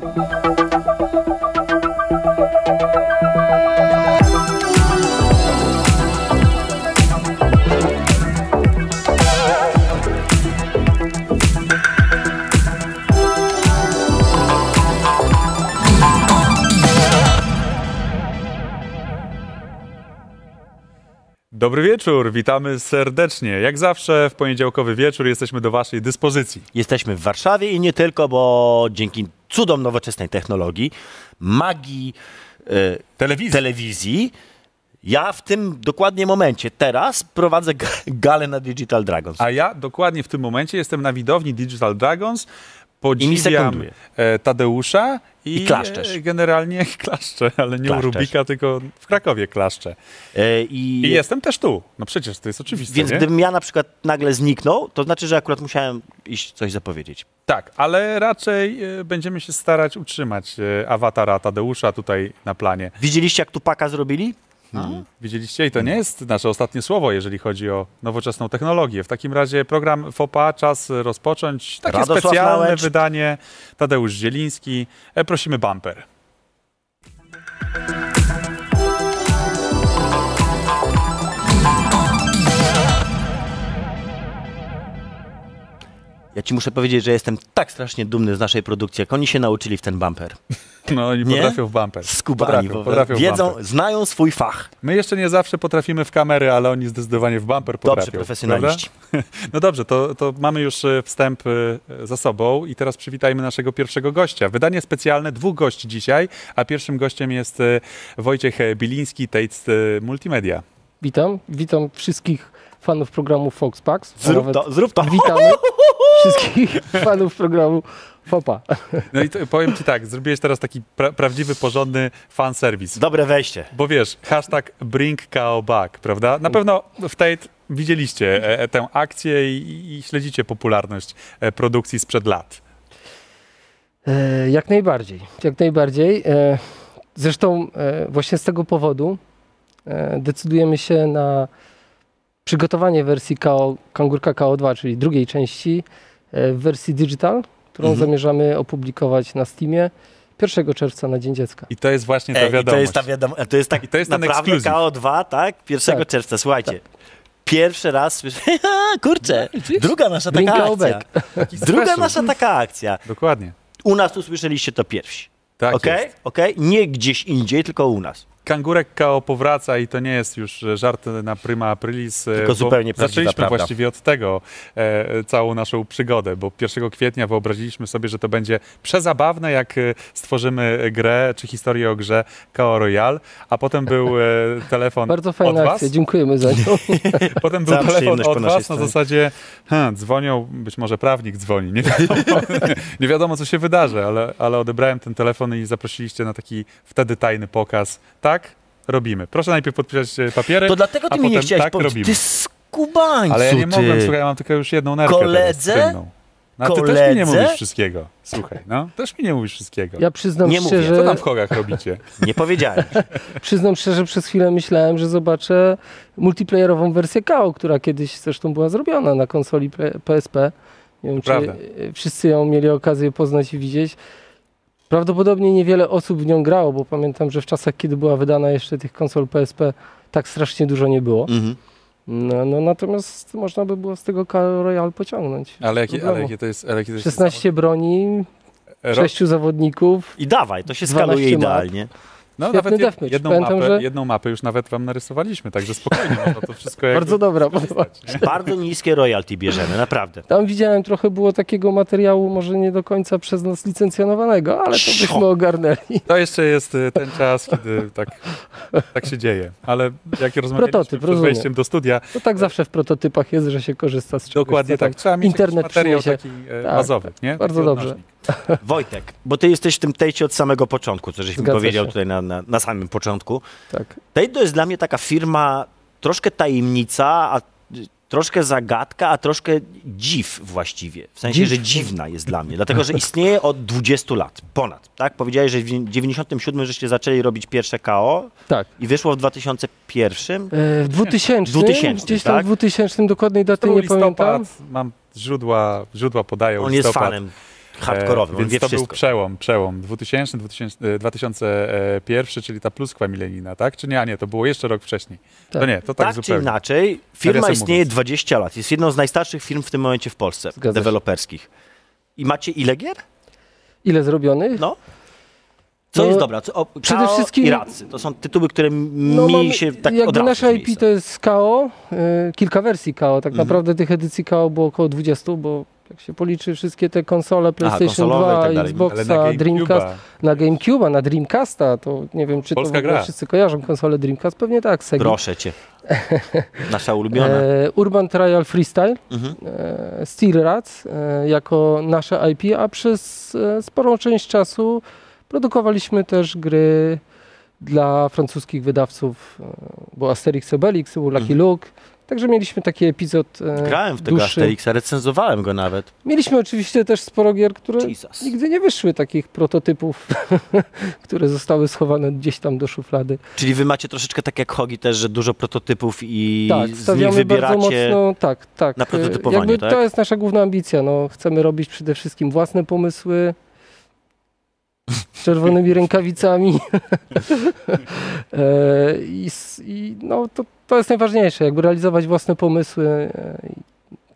Thank you. Dobry wieczór, witamy serdecznie. Jak zawsze w poniedziałkowy wieczór jesteśmy do Waszej dyspozycji. Jesteśmy w Warszawie i nie tylko, bo dzięki cudom nowoczesnej technologii, magii e, Telewizja. telewizji, ja w tym dokładnie momencie, teraz prowadzę ga- galę na Digital Dragons. A ja dokładnie w tym momencie jestem na widowni Digital Dragons. Podziwiam sekunduję. e, Tadeusza i, I klaszczesz. e, generalnie klaszczę, ale nie u Klaszczesz. Rubika, tylko w Krakowie klaszczę. E, I, I jestem też tu. No przecież to jest oczywiste, Więc nie? gdybym ja na przykład nagle zniknął, to znaczy, że akurat musiałem iść coś zapowiedzieć. Tak, ale raczej e, będziemy się starać utrzymać awatara Tadeusza tutaj na planie. Widzieliście, jak Tupaka zrobili? Widzieliście? I to nie jest nasze ostatnie słowo, jeżeli chodzi o nowoczesną technologię. W takim razie program FOPA, czas rozpocząć. Takie Radosław specjalne Małecz. wydanie. Tadeusz Zieliński. E, prosimy bumper. Ja ci muszę powiedzieć, że jestem tak strasznie dumny z naszej produkcji, jak oni się nauczyli w ten bumper. No oni Nie? potrafią w bumper. Skubani, Potrafią, po potrafią wiedzą, bumper. znają swój fach. My jeszcze nie zawsze potrafimy w kamery, ale oni zdecydowanie w bumper potrafią. Dobrze, profesjonaliści. prawda? No dobrze, to, to mamy już e, wstęp e, za sobą i teraz przywitajmy naszego pierwszego gościa. Wydanie specjalne, dwóch gości dzisiaj, a pierwszym gościem jest e, Wojciech Biliński, Tates Multimedia. Witam, witam wszystkich fanów programu Foxpax. Zrób to, zrób to. Witamy wszystkich fanów programu FOPA. No i to, powiem ci tak, zrobiłeś teraz taki pra prawdziwy, porządny fanserwis. Dobre wejście. Bo wiesz, hashtag bring KO back, prawda? Na pewno w Tate widzieliście e, e, tę akcję i, i śledzicie popularność e, produkcji sprzed lat. E, jak najbardziej, jak najbardziej. E, zresztą e, właśnie z tego powodu e, decydujemy się na przygotowanie wersji KO, Kangurka KO2, czyli drugiej części e, w wersji digital, którą Mhm. zamierzamy opublikować na Steamie 1 czerwca na Dzień Dziecka. I to jest właśnie ta Ej, i wiadomość. to jest ta wiadomo, to jest tak I to jest ten naprawdę ekskluzyw. KO2, tak? 1 Tak. czerwca, słuchajcie. Pierwszy raz słyszę, kurczę, druga nasza taka akcja. Druga nasza taka akcja. Dokładnie. U nas tu słyszeliście to pierwsi. Tak jest. Okej? Nie gdzieś indziej, tylko u nas. Kangurek KO powraca i to nie jest już e, żart na prima aprilis. e, Tylko zupełnie Zaczęliśmy prawda. właściwie od tego e, całą naszą przygodę, bo 1 kwietnia wyobraziliśmy sobie, że to będzie przezabawne, jak e, stworzymy grę, czy historię o grze KO Royale, a potem był e, telefon Bardzo od fajna was. akcja, dziękujemy za nią. Potem był Cała telefon przyjemność od po naszej was na stronie. zasadzie, hmm, dzwonią, być może prawnik dzwoni, nie wiadomo, nie wiadomo co się wydarzy, ale, ale odebrałem ten telefon i zaprosiliście na taki wtedy tajny pokaz. Tak? Robimy. Proszę najpierw podpisać e, papiery, To dlatego a ty mi nie potem chciałeś tak powiedzieć. robimy. Ty skubańcu, Ale ja nie ty. mogłem, słuchaj, ja mam tylko już jedną nerkę Koledze? teraz. No, a ty też mi nie Koledze? mówisz wszystkiego. Słuchaj, no, też mi nie mówisz wszystkiego. Ja przyznam Nie mówię, szczerze, Co tam w chogach robicie? Nie powiedziałem. Przyznam szczerze, przez chwilę myślałem, że zobaczę multiplayerową wersję KO, która kiedyś zresztą była zrobiona na konsoli P- PSP. Nie wiem, czy Prawda. e, wszyscy ją mieli okazję poznać i widzieć. Prawdopodobnie niewiele osób w nią grało, bo pamiętam, że w czasach, kiedy była wydana jeszcze tych konsol PSP, tak strasznie dużo nie było. Mhm. No, no natomiast można by było z tego KO Royale pociągnąć. Ale jakie, ale jakie to jest... Ale jakie to jest 16 broni, Ro- 6 zawodników. I dawaj, to się 12 skaluje map. idealnie. No, Świetny nawet jed, jedną, Pamiętam, mapę, że- jedną mapę już nawet wam narysowaliśmy, także spokojnie można to wszystko jakby Bardzo dobra. podoba. Bardzo niskie royalty bierzemy, naprawdę. Tam widziałem trochę było takiego materiału, może nie do końca przez nas licencjonowanego, ale to byśmy ogarnęli. To jeszcze jest y, ten czas, kiedy tak, tak się dzieje. Ale jak rozmawialiśmy Prototyp, przed rozumiem. wejściem do studia, To tak zawsze w prototypach jest, że się korzysta z czegoś. dokładnie tak, trzeba mieć Internet materiał przyniesie. taki e, Tak, bazowy, nie? bardzo Taki dobrze. odnośnik. Wojtek, bo ty jesteś w tym tejcie od samego początku, co żeś mi powiedział się. tutaj na, na, na samym początku. Tak. Tej to jest dla mnie taka firma, troszkę tajemnica, a troszkę zagadka, a troszkę dziw właściwie. W sensie, Dziw. że dziwna jest dla mnie, dlatego że istnieje od 20 lat, ponad. Tak? Powiedziałeś, że w 97 żeście zaczęli robić pierwsze KO tak. i wyszło w 2001. E, W 2000, 2000, gdzieś tam tak? w 2000 dokładnej daty nie listopad, pamiętam. mam źródła, źródła podają On jest listopad. fanem. Hardkorowy, on Więc wie to był wszystko. przełom, przełom 2000, 2000, e, 2001, czyli ta pluskwa milenijna, tak? Czy nie? A nie, to było jeszcze rok wcześniej. Tak. To nie, to tak, Tak, czy zupełnie. inaczej, firma istnieje mówiąc. 20 lat. Jest jedną z najstarszych firm w tym momencie w Polsce, Zgadza się. deweloperskich. I macie ile gier? Ile zrobionych? No. Co No, jest dobra? Co, o, przede KO wszystkim- i Racy. To są tytuły, które No, mi się tak od jakby z IP to jest KO, y, kilka wersji KO. Tak Mhm. naprawdę tych edycji KO było około 20, bo jak się policzy wszystkie te konsole PlayStation konsolowe i 2, tak dalej. Ale Xboxa, na Dreamcast, GameCube'a, na GameCube'a, na Dreamcasta, to nie wiem, czy Polska to w ogóle gra. wszyscy kojarzą konsolę Dreamcast, pewnie tak, Sega. Proszę cię. Nasza ulubiona. E, Urban Trial Freestyle, Mhm. e, Steel Rats e, jako nasze IP, a przez e, sporą część czasu produkowaliśmy też gry dla francuskich wydawców, e, bo Asterix Obelix, był Lucky Mhm. Luke, także mieliśmy taki epizod e, Grałem w tego dłuższy. Asterixa, recenzowałem go nawet. Mieliśmy oczywiście też sporo gier, które Jesus. nigdy nie wyszły, takich prototypów, które zostały schowane gdzieś tam do szuflady. Czyli wy macie troszeczkę tak jak Hogi też, że dużo prototypów i tak, z nich wybieracie... mocno, tak, tak. na prototypowanie, Jakby tak? To jest nasza główna ambicja, no. Chcemy robić przede wszystkim własne pomysły, czerwonymi rękawicami. E, I, I no, to, to jest najważniejsze, jakby realizować własne pomysły.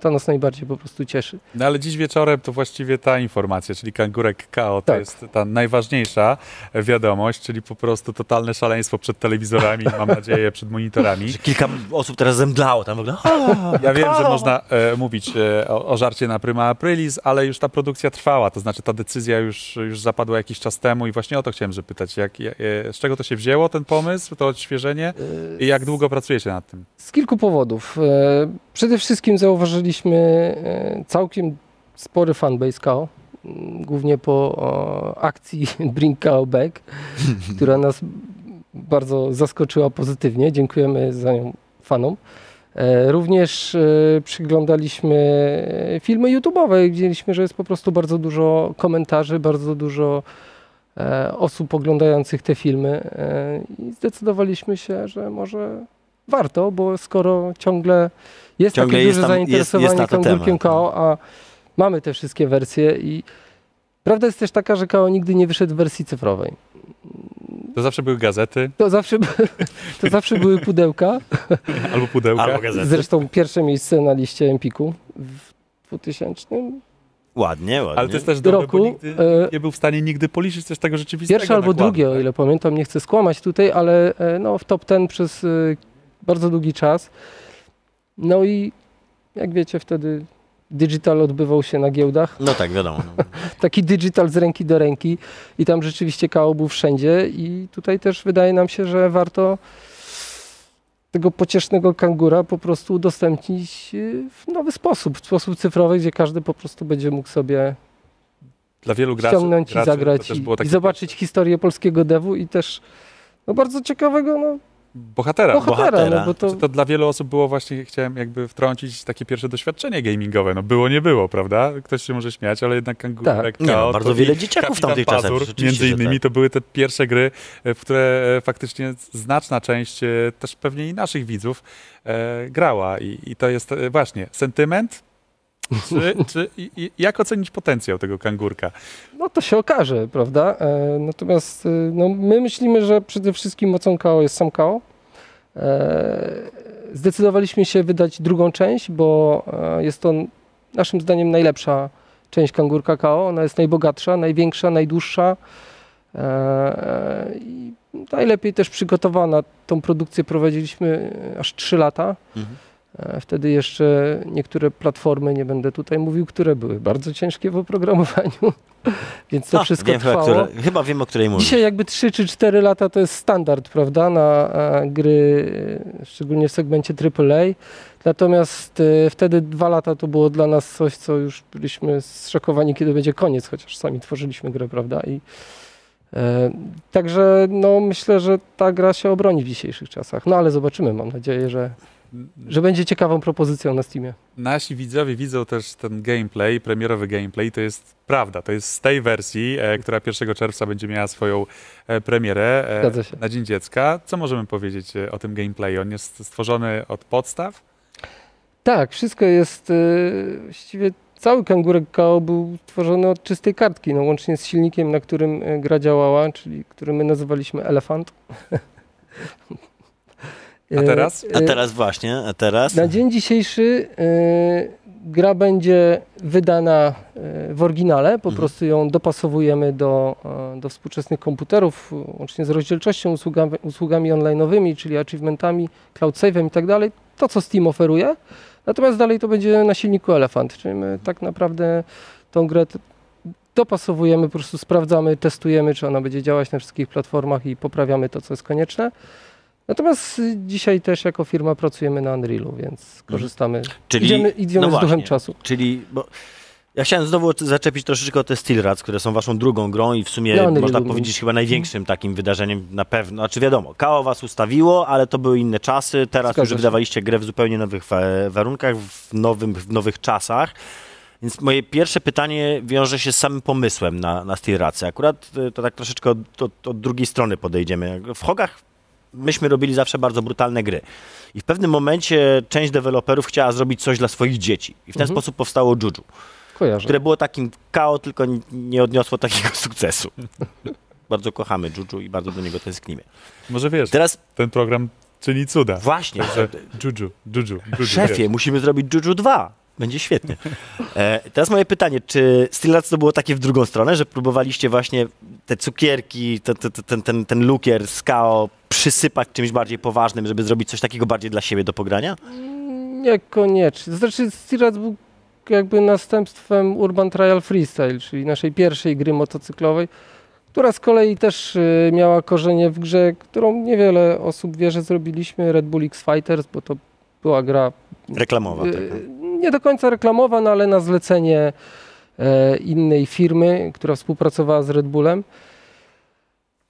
To nas najbardziej po prostu cieszy. No ale dziś wieczorem to właściwie ta informacja, czyli kangurek KO, to Tak. jest ta najważniejsza wiadomość, czyli po prostu totalne szaleństwo przed telewizorami, mam nadzieję, przed monitorami. Że kilka osób teraz zemdlało tam w ogóle. Ja wiem, że można e, mówić e, o, o żarcie na Prima Aprilis, ale już ta produkcja trwała, to znaczy ta decyzja już, już zapadła jakiś czas temu i właśnie o to chciałem zapytać, jak, jak, e, z czego to się wzięło, ten pomysł, to odświeżenie i jak długo pracujecie nad tym? Z kilku powodów. E, Przede wszystkim zauważyliśmy e, całkiem spory fanbase KO, m, głównie po akcji Bring KO Back, która nas bardzo zaskoczyła pozytywnie. Dziękujemy za nią fanom. E, Również e, przyglądaliśmy filmy YouTube'owe i widzieliśmy, że jest po prostu bardzo dużo komentarzy, bardzo dużo osób oglądających te filmy i zdecydowaliśmy się, że może warto, bo skoro ciągle jest Ciągle takie jest duże tam- jest- jest zainteresowanie na to kangurkiem temat, no. KO, a mamy te wszystkie wersje i prawda jest też taka, że KO nigdy nie wyszedł w wersji cyfrowej. To zawsze były gazety To zawsze, to zawsze były pudełka. albo pudełka. Albo gazety. Zresztą pierwsze miejsce na liście Empiku w 2000. Ładnie, ładnie. Ale to jest też dobre, roku, bo nigdy e, nie był w stanie nigdy policzyć też tego rzeczywistego Pierwsze albo nakładu, drugie, o tak? ile pamiętam, nie chcę skłamać tutaj, ale e, no, w top ten przez e, bardzo długi czas. No i jak wiecie, wtedy digital odbywał się na giełdach. No tak, wiadomo. No. Taki digital z ręki do ręki i tam rzeczywiście KO był wszędzie i tutaj też wydaje nam się, że warto tego pociesznego kangura po prostu udostępnić e, w nowy sposób, w sposób cyfrowy, gdzie każdy po prostu będzie mógł sobie Dla wielu graczy, ściągnąć graczy i zagrać i, i zobaczyć historię polskiego devu i też no, bardzo ciekawego no, bohatera. bohatera, bohatera. no, bo to, Czy to dla wielu osób było właśnie, chciałem jakby wtrącić takie pierwsze doświadczenie gamingowe. No było, nie było, prawda? Ktoś się może śmiać, ale jednak kangurek Tak. Nie, no, bardzo wiele dzieciaków w tamtych czasach, Między innymi tak. to były te pierwsze gry, e, w które e, faktycznie znaczna część e, też pewnie i naszych widzów e, grała. I, I to jest właśnie sentyment, czy, czy jak ocenić potencjał tego kangurka? no to się okaże, prawda? E, natomiast e, no, my myślimy, że przede wszystkim mocą KO jest sam KO. E, zdecydowaliśmy się wydać drugą część, bo e, jest to naszym zdaniem najlepsza część kangurka KO. Ona jest najbogatsza, największa, najdłuższa e, i najlepiej też przygotowana. Tą produkcję prowadziliśmy e, aż 3 lata. Mhm. E, Wtedy jeszcze niektóre platformy, nie będę tutaj mówił, które były bardzo ciężkie w oprogramowaniu, więc to A, wszystko wiem, chyba, trwało. które, chyba wiem, o której mówisz. Dzisiaj jakby 3 czy 4 lata to jest standard, prawda, na e, gry, e, szczególnie w segmencie AAA. Natomiast wtedy dwa lata to było dla nas coś, co już byliśmy zszokowani, kiedy będzie koniec, chociaż sami tworzyliśmy grę, prawda? I, także no, myślę, że ta gra się obroni w dzisiejszych czasach. No ale zobaczymy, mam nadzieję, że, że będzie ciekawą propozycją na Steamie. Nasi widzowie widzą też ten gameplay, premierowy gameplay. To jest prawda, to jest z tej wersji, e, która 1 czerwca będzie miała swoją e, premierę e, Zgadza się. na Dzień Dziecka. Co możemy powiedzieć e, o tym gameplayu? On jest stworzony od podstaw? Tak, wszystko jest y, właściwie cały kangurek KO był tworzony od czystej kartki, no, łącznie z silnikiem, na którym e, gra działała, czyli który my nazywaliśmy Elefant. A teraz? A E, teraz właśnie, a teraz? Na dzień dzisiejszy e, gra będzie wydana e, w oryginale, po Mhm. prostu ją dopasowujemy do, e, do współczesnych komputerów, łącznie z rozdzielczością, usługami, usługami online'owymi, czyli achievementami, cloud save'em i tak dalej. To, co Steam oferuje. Natomiast dalej to będzie na silniku Elefant, czyli my tak naprawdę tą grę dopasowujemy, po prostu sprawdzamy, testujemy, czy ona będzie działać na wszystkich platformach i poprawiamy to, co jest konieczne. Natomiast dzisiaj też jako firma pracujemy na Unrealu, więc korzystamy. Czyli- idziemy idziemy no z duchem właśnie. czasu. Czyli, bo ja chciałem znowu zaczepić troszeczkę o te Steel Rats, które są waszą drugą grą i w sumie No, można powiedzieć chyba największym takim wydarzeniem na pewno. Znaczy wiadomo, KO was ustawiło, ale to były inne czasy. Teraz Zgadza już się. wydawaliście grę w zupełnie nowych wa- warunkach, w, nowym, w nowych czasach. Więc moje pierwsze pytanie wiąże się z samym pomysłem na, na Steel Ratsy. Akurat y, to tak troszeczkę od, od, od drugiej strony podejdziemy. W Hogach myśmy robili zawsze bardzo brutalne gry. I w pewnym momencie część deweloperów chciała zrobić coś dla swoich dzieci. I w ten Mhm. sposób powstało Juju Kojarzę. które było takim KO, tylko nie odniosło takiego sukcesu. bardzo kochamy Juju i bardzo do niego tęsknimy. Może wiesz, Teraz ten program czyni cuda. właśnie, Juju, Juju, Juju. szefie, wiesz. musimy zrobić Juju 2. Będzie świetnie. E, teraz moje pytanie, czy Rats to było takie w drugą stronę, że próbowaliście właśnie te cukierki, te, te, te, ten, ten, ten lukier z KO przysypać czymś bardziej poważnym, żeby zrobić coś takiego bardziej dla siebie do pogrania? Niekoniecznie. To znaczy Stirac był jakby następstwem Urban Trial Freestyle, czyli naszej pierwszej gry motocyklowej, która z kolei też y, miała korzenie w grze, którą niewiele osób wie, że zrobiliśmy, Red Bull X Fighters, bo to była gra Reklamowa. y. nie do końca reklamowa, no ale na zlecenie e, innej firmy, która współpracowała z Red Bullem.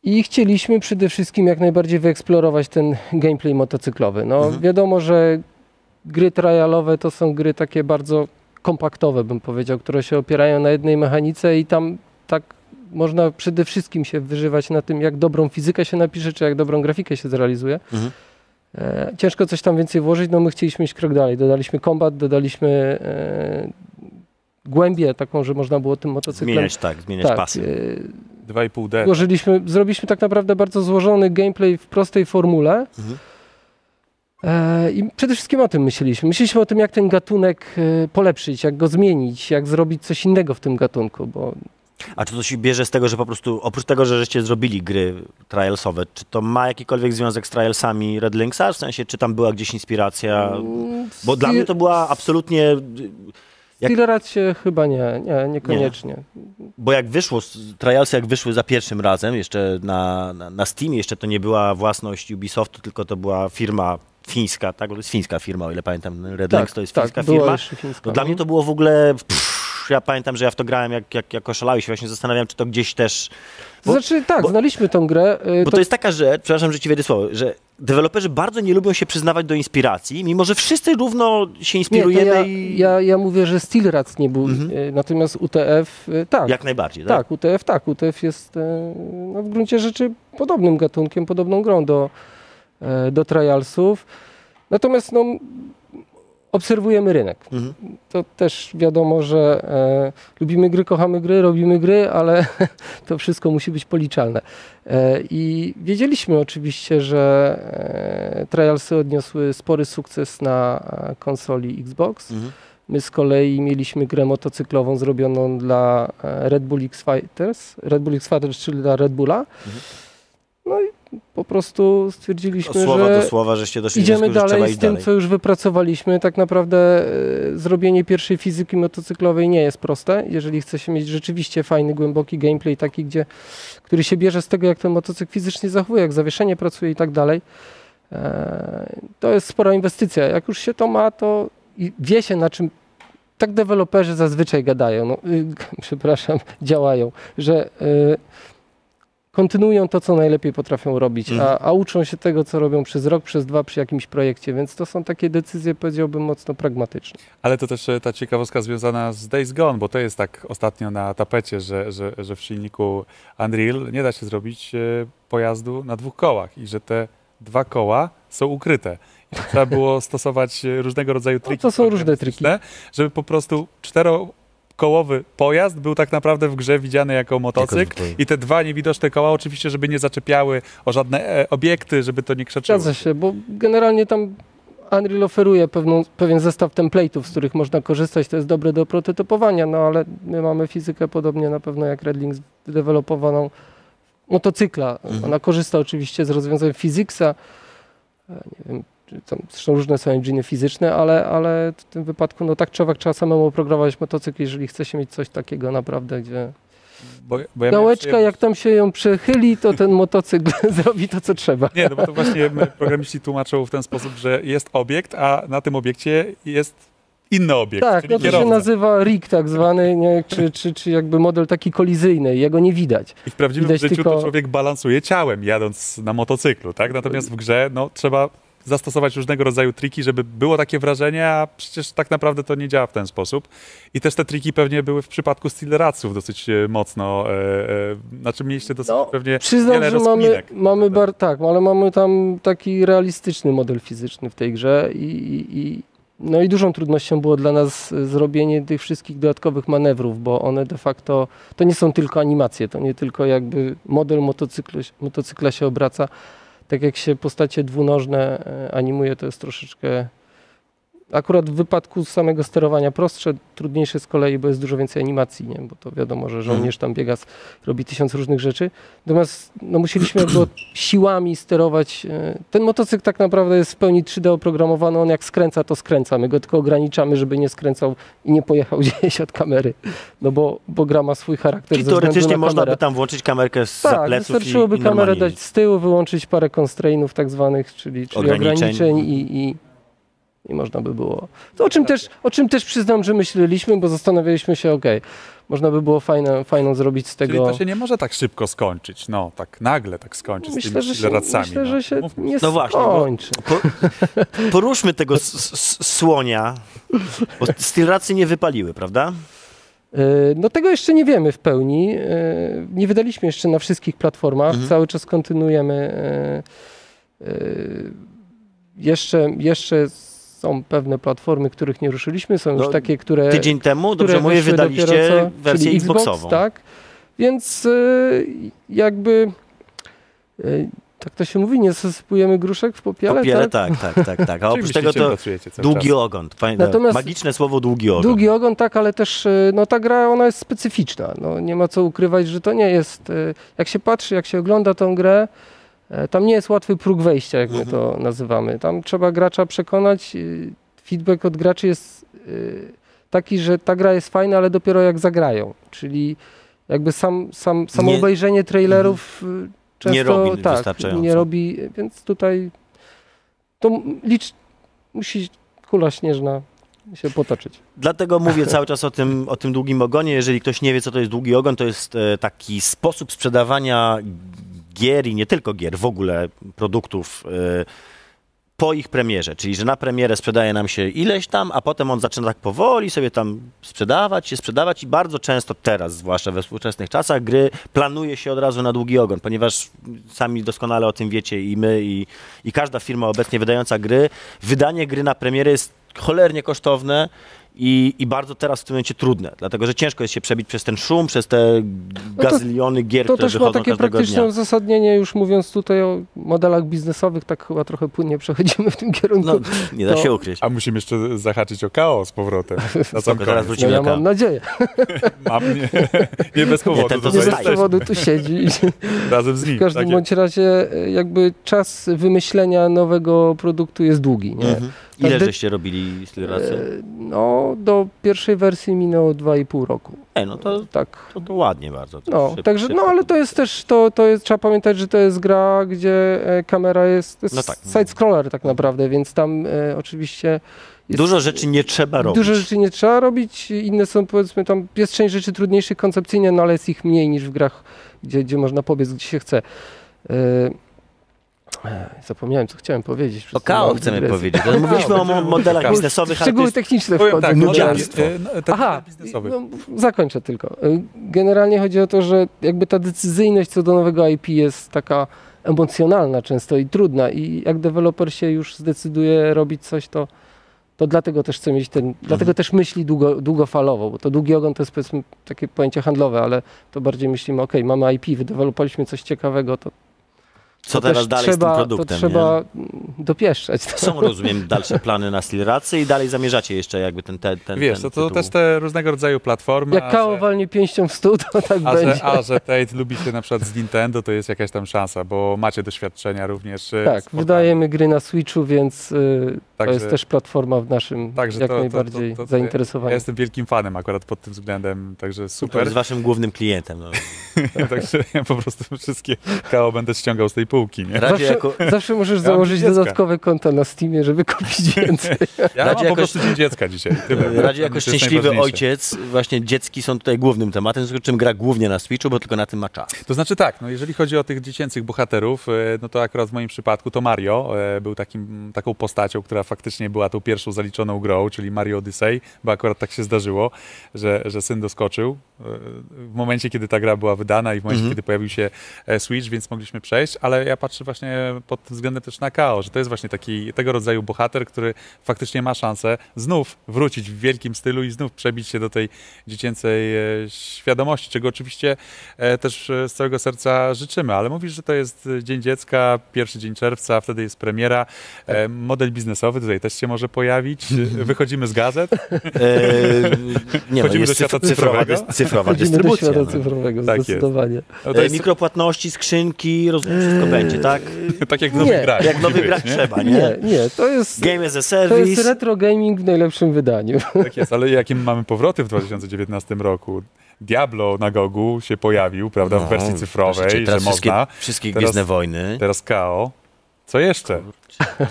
I chcieliśmy przede wszystkim jak najbardziej wyeksplorować ten gameplay motocyklowy. No, Mhm. Wiadomo, że gry trialowe to są gry takie bardzo kompaktowe, bym powiedział, które się opierają na jednej mechanice i tam tak można przede wszystkim się wyżywać na tym, jak dobrą fizykę się napisze, czy jak dobrą grafikę się zrealizuje. Mhm. E, ciężko coś tam więcej włożyć, no my chcieliśmy iść krok dalej. Dodaliśmy kombat, dodaliśmy e, głębię taką, że można było tym motocyklem... Zmieniać tak, zmieniać tak, pasy. e, 2,5D. Złożyliśmy, zrobiliśmy tak naprawdę bardzo złożony gameplay w prostej formule. Mhm. E, I przede wszystkim o tym myśleliśmy. Myśleliśmy o tym, jak ten gatunek e, polepszyć, jak go zmienić, jak zrobić coś innego w tym gatunku, bo A czy to się bierze z tego, że po prostu oprócz tego, że żeście zrobili gry trialsowe, czy to ma jakikolwiek związek z trialsami Red Linksa? W sensie, czy tam była gdzieś inspiracja? mm, Bo dla mnie to była absolutnie... jak- chyba nie, nie, niekoniecznie. Bo jak wyszło, trialsy jak wyszły za pierwszym razem, jeszcze na, na, na Steamie, jeszcze to nie była własność Ubisoftu, tylko to była firma fińska, tak? To jest fińska firma, o ile pamiętam. Red Links to jest tak, fińska firma. fińska. No dla mnie to było w ogóle... Pff, ja pamiętam, że ja w to grałem jak, jak, jak oszalałeś. Właśnie zastanawiam, czy to gdzieś też... To znaczy tak, bo- znaliśmy tą grę. e, Bo to jest taka rzecz, przepraszam, że ci wejdę słowo, że deweloperzy bardzo nie lubią się przyznawać do inspiracji, mimo że wszyscy równo się nie, to inspirujemy ja, i ja, ja mówię, że Steel Rats nie był, Mhm. e, natomiast UTF e, tak. jak najbardziej, tak? Tak, UTF tak. UTF jest e, no, w gruncie rzeczy podobnym gatunkiem, podobną grą do, e, do trialsów. Natomiast no, obserwujemy rynek. Mhm. To też wiadomo, że e, lubimy gry, kochamy gry, robimy gry, ale to wszystko musi być policzalne. E, I wiedzieliśmy oczywiście, że e, trialsy odniosły spory sukces na e, konsoli Xbox. Mhm. My z kolei mieliśmy grę motocyklową zrobioną dla e, Red Bull X Fighters, Red Bull X Fighters, czyli dla Red Bulla. Mhm. No i po prostu stwierdziliśmy, słowa że do słowa, żeście doszli do idziemy wniosku, dalej z tym, dalej. co już wypracowaliśmy. Tak naprawdę e, zrobienie pierwszej fizyki motocyklowej nie jest proste. Jeżeli chce się mieć rzeczywiście fajny, głęboki gameplay, taki, gdzie, który się bierze z tego, jak ten motocykl fizycznie zachowuje, jak zawieszenie pracuje i tak dalej, e, to jest spora inwestycja. Jak już się to ma, to wie się na czym tak deweloperzy zazwyczaj gadają, no, y, przepraszam, działają, że y, kontynuują to, co najlepiej potrafią robić, Mhm. a, a uczą się tego, co robią przez rok, przez dwa przy jakimś projekcie, więc to są takie decyzje, powiedziałbym, mocno pragmatyczne. Ale to też e, ta ciekawostka związana z Days Gone, bo to jest tak ostatnio na tapecie, że, że, że w silniku Unreal nie da się zrobić e, pojazdu na dwóch kołach i że te dwa koła są ukryte. I trzeba było stosować e, różnego rodzaju triki. No to są różne triki. Żeby po prostu cztero dwukołowy pojazd był tak naprawdę w grze widziany jako motocykl i te dwa niewidoczne koła oczywiście, żeby nie zaczepiały o żadne e, obiekty, żeby to nie krzaczyło. Zgadza się, bo generalnie tam Unreal oferuje pewną, pewien zestaw template'ów, z których można korzystać, to jest dobre do prototypowania, no ale my mamy fizykę podobnie na pewno jak Redlinks wydevelopowaną motocykla. Mhm. Ona korzysta oczywiście z rozwiązań physicsa, E, nie wiem, tam zresztą różne są engine fizyczne, ale, ale w tym wypadku no tak czy owak trzeba samemu oprogramować motocykl, jeżeli chce się mieć coś takiego naprawdę, gdzie Bo, bo ja gałeczka, jak tam się ją przechyli, to ten motocykl zrobi to, co trzeba. Nie, no bo to właśnie programiści tłumaczą w ten sposób, że jest obiekt, a na tym obiekcie jest inny obiekt, Tak, no to się kierowca. nazywa rig tak zwany, nie? Czy, czy, czy jakby model taki kolizyjny, jego nie widać. I w prawdziwym Widać życiu tylko- to człowiek balansuje ciałem, jadąc na motocyklu, tak? Natomiast w grze no, trzeba zastosować różnego rodzaju triki, żeby było takie wrażenie, a przecież tak naprawdę to nie działa w ten sposób. I też te triki pewnie były w przypadku Steeleratsów dosyć e, mocno, e, e, znaczy mieliście dosyć No, pewnie Przyznam, wiele że mamy, mamy bar, tak, ale mamy tam taki realistyczny model fizyczny w tej grze i, i, i no i dużą trudnością było dla nas zrobienie tych wszystkich dodatkowych manewrów, bo one de facto, to nie są tylko animacje, to nie tylko jakby model motocykla, motocykla się obraca. Tak jak się postacie dwunożne e, animuje, to jest troszeczkę akurat w wypadku samego sterowania prostsze, trudniejsze z kolei, bo jest dużo więcej animacji, nie? bo to wiadomo, że żołnierz tam biega, robi tysiąc różnych rzeczy. Natomiast no, musieliśmy jakby siłami sterować. e, Ten motocykl tak naprawdę jest w pełni 3D oprogramowany, on jak skręca, to skręca. My go tylko ograniczamy, żeby nie skręcał i nie pojechał gdzieś od kamery, no bo, bo gra ma swój charakter Czyli teoretycznie na można by tam włączyć kamerkę z Tak, pleców wystarczyłoby i, i kamerę dać z tyłu, wyłączyć parę constrainów tak zwanych, czyli, czyli Ograniczeń. ograniczeń, i, i, i można by było. To o czym, też, o czym też przyznam, że myśleliśmy, bo zastanawialiśmy się, okej, można by było fajne, fajną zrobić z Czyli tego... to się nie może tak szybko skończyć, no, tak nagle tak skończyć Myślę, z że tymi się, Steeleratsami. myślę, no. że się Mówmy nie No właśnie, skończy. Po, poruszmy tego s, s, słonia, bo Steelracy nie wypaliły, prawda? E, No tego jeszcze nie wiemy w pełni. E, Nie wydaliśmy jeszcze na wszystkich platformach. Mhm. Cały czas kontynuujemy. e, Jeszcze, jeszcze są pewne platformy, których nie ruszyliśmy. Są już No, takie, które, Tydzień temu, które dobrze mówię, wydaliście co, wersję czyli Xboxową. tak? Więc e, jakby e, tak to się mówi, nie zasypujemy gruszek w popiele, Popiele, tak? tak, tak, tak, tak. A oprócz tego to długi czas. ogon. Fajne, Natomiast- magiczne słowo długi ogon. Długi ogon, tak, ale też e, no, ta gra ona jest specyficzna. No, nie ma co ukrywać, że to nie jest. Jak się patrzy, jak się ogląda tą grę, tam nie jest łatwy próg wejścia, jak my Mhm. to nazywamy. Tam trzeba gracza przekonać. e, Feedback od graczy jest e, taki, że ta gra jest fajna, ale dopiero jak zagrają. Czyli jakby sam, sam, samo Nie- obejrzenie trailerów e, często Nie robi tak, wystarczająco. nie robi, więc tutaj to licz, musi kula śnieżna się potoczyć. Dlatego mówię cały czas o tym, o tym długim ogonie. Jeżeli ktoś nie wie, co to jest długi ogon, to jest e, taki sposób sprzedawania gier i nie tylko gier, w ogóle produktów e, po ich premierze. Czyli, że na premierę sprzedaje nam się ileś tam, a potem on zaczyna tak powoli sobie tam sprzedawać się, sprzedawać i bardzo często teraz, zwłaszcza we współczesnych czasach, gry planuje się od razu na długi ogon, ponieważ sami doskonale o tym wiecie i my, i, i każda firma obecnie wydająca gry, wydanie gry na premierę jest cholernie kosztowne i, i bardzo teraz w tym momencie trudne, dlatego że ciężko jest się przebić przez ten szum, przez te No to- gazyliony gier, To które też ma wychodzą takie każdego praktyczne dnia. uzasadnienie, już mówiąc tutaj o modelach biznesowych, tak chyba trochę płynnie przechodzimy w tym kierunku. No, nie da To- się ukryć. A musimy jeszcze zahaczyć o KO z powrotem. Na sam Spoko, zaraz koniec. No wrócimy ja do KO. mam nadzieję. Mam nie, nie bez powodu. ten to tutaj Nie bez zostaje. jesteśmy powodu tu siedzi. razem z nim. W każdym tak bądź razie e, jakby czas wymyślenia nowego produktu jest długi. Nie? Mhm. Ile Każdy- żeście robili Steeleracy? E, No, do pierwszej wersji minęło 2,5 roku. Ej, no to, Tak. to, to ładnie bardzo. To No, szyb- także, no ale to jest też, to, to jest, trzeba pamiętać, że to jest gra, gdzie e, kamera jest, jest No tak. side-scroller tak naprawdę, więc tam e, oczywiście jest, Dużo rzeczy nie trzeba robić. Dużo rzeczy nie trzeba robić, inne są powiedzmy tam, jest część rzeczy trudniejszych koncepcyjnie, no ale jest ich mniej niż w grach, gdzie, gdzie można pobiec, gdzie się chce. E, e, zapomniałem, co chciałem powiedzieć. O małą chcemy powiedzieć. ale Mówiliśmy o modelach biznesowych, ale Szczegóły techniczne wchodzą. tak, no nudziarstwo. e, no, Aha, no, zakończę tylko. Y, Generalnie chodzi o to, że jakby ta decyzyjność co do nowego IP jest taka emocjonalna często i trudna i jak deweloper się już zdecyduje robić coś, to, To dlatego też chcę mieć ten, dlatego też myśli długo, długofalowo, bo to długi ogon to jest powiedzmy takie pojęcie handlowe, ale to bardziej myślimy, ok, mamy IP, wydewelopowaliśmy coś ciekawego, to, Co to teraz dalej trzeba, z tym produktem? To nie? trzeba mm, dopieszczać. Są, rozumiem, dalsze plany na Stillracy i dalej zamierzacie jeszcze jakby ten, ten, ten Wiesz, ten to, to też te różnego rodzaju platformy. Jak Kao że- walnie pięścią w stół, to tak A będzie. że, a że Tate lubi się na przykład z Nintendo, to jest jakaś tam szansa, bo macie doświadczenia również. e, tak, wydajemy gry na Switchu, więc y, to Także- jest też platforma w naszym Także jak to- to- najbardziej to- to- Ja zainteresowaniu. jestem wielkim fanem akurat pod tym względem, także To super. jest waszym głównym klientem. No. także ja po prostu wszystkie KO będę ściągał z tej półki, nie? Zawsze, jako, zawsze możesz założyć dodatkowe konta na Steamie, żeby kupić więcej. Ja Radzie mam po jakoś- prostu dzień dziecka dzisiaj. Tyle. Radzie jako szczęśliwy ojciec, właśnie dziecki są tutaj głównym tematem, w związku z czym gra głównie na Switchu, bo tylko na tym ma czas. To znaczy tak, no jeżeli chodzi o tych dziecięcych bohaterów, e, no to akurat w moim przypadku to Mario e, był takim, taką postacią, która faktycznie była tą pierwszą zaliczoną grą, czyli Mario Odyssey, bo akurat tak się zdarzyło, że, że syn doskoczył e, w momencie, kiedy ta gra była wydana i w momencie, Mhm. kiedy pojawił się Switch, więc mogliśmy przejść, ale ja patrzę właśnie pod tym względem też na KO, że to jest właśnie taki tego rodzaju bohater, który faktycznie ma szansę znów wrócić w wielkim stylu i znów przebić się do tej dziecięcej e, świadomości, czego oczywiście e, też e, z całego serca życzymy. Ale mówisz, że to jest Dzień Dziecka, pierwszy dzień czerwca, wtedy jest premiera. E, model biznesowy tutaj też się może pojawić. Wychodzimy z gazet. Nie no, Wchodzimy jest do świata cyf- cyfrowa, cyfrowego? dys- cyfrowa Chodzimy do dystrybucja. świata No. cyfrowego, Tak jest. zdecydowanie. No jest Mikropłatności, skrzynki, rozumiem, wszystko będzie, tak? tak jak w nowych grach. Jak w nowych grach trzeba, nie? Nie, nie, to jest, Game as a to jest service. retro gaming w najlepszym wydaniu. Tak jest, ale jakie mamy powroty w 2019 roku? Diablo na Gogu się pojawił, prawda, w wersji cyfrowej, że wszystkie, można. wszystkie Teraz- Gwiezdne Wojny. Teraz KO. Co jeszcze?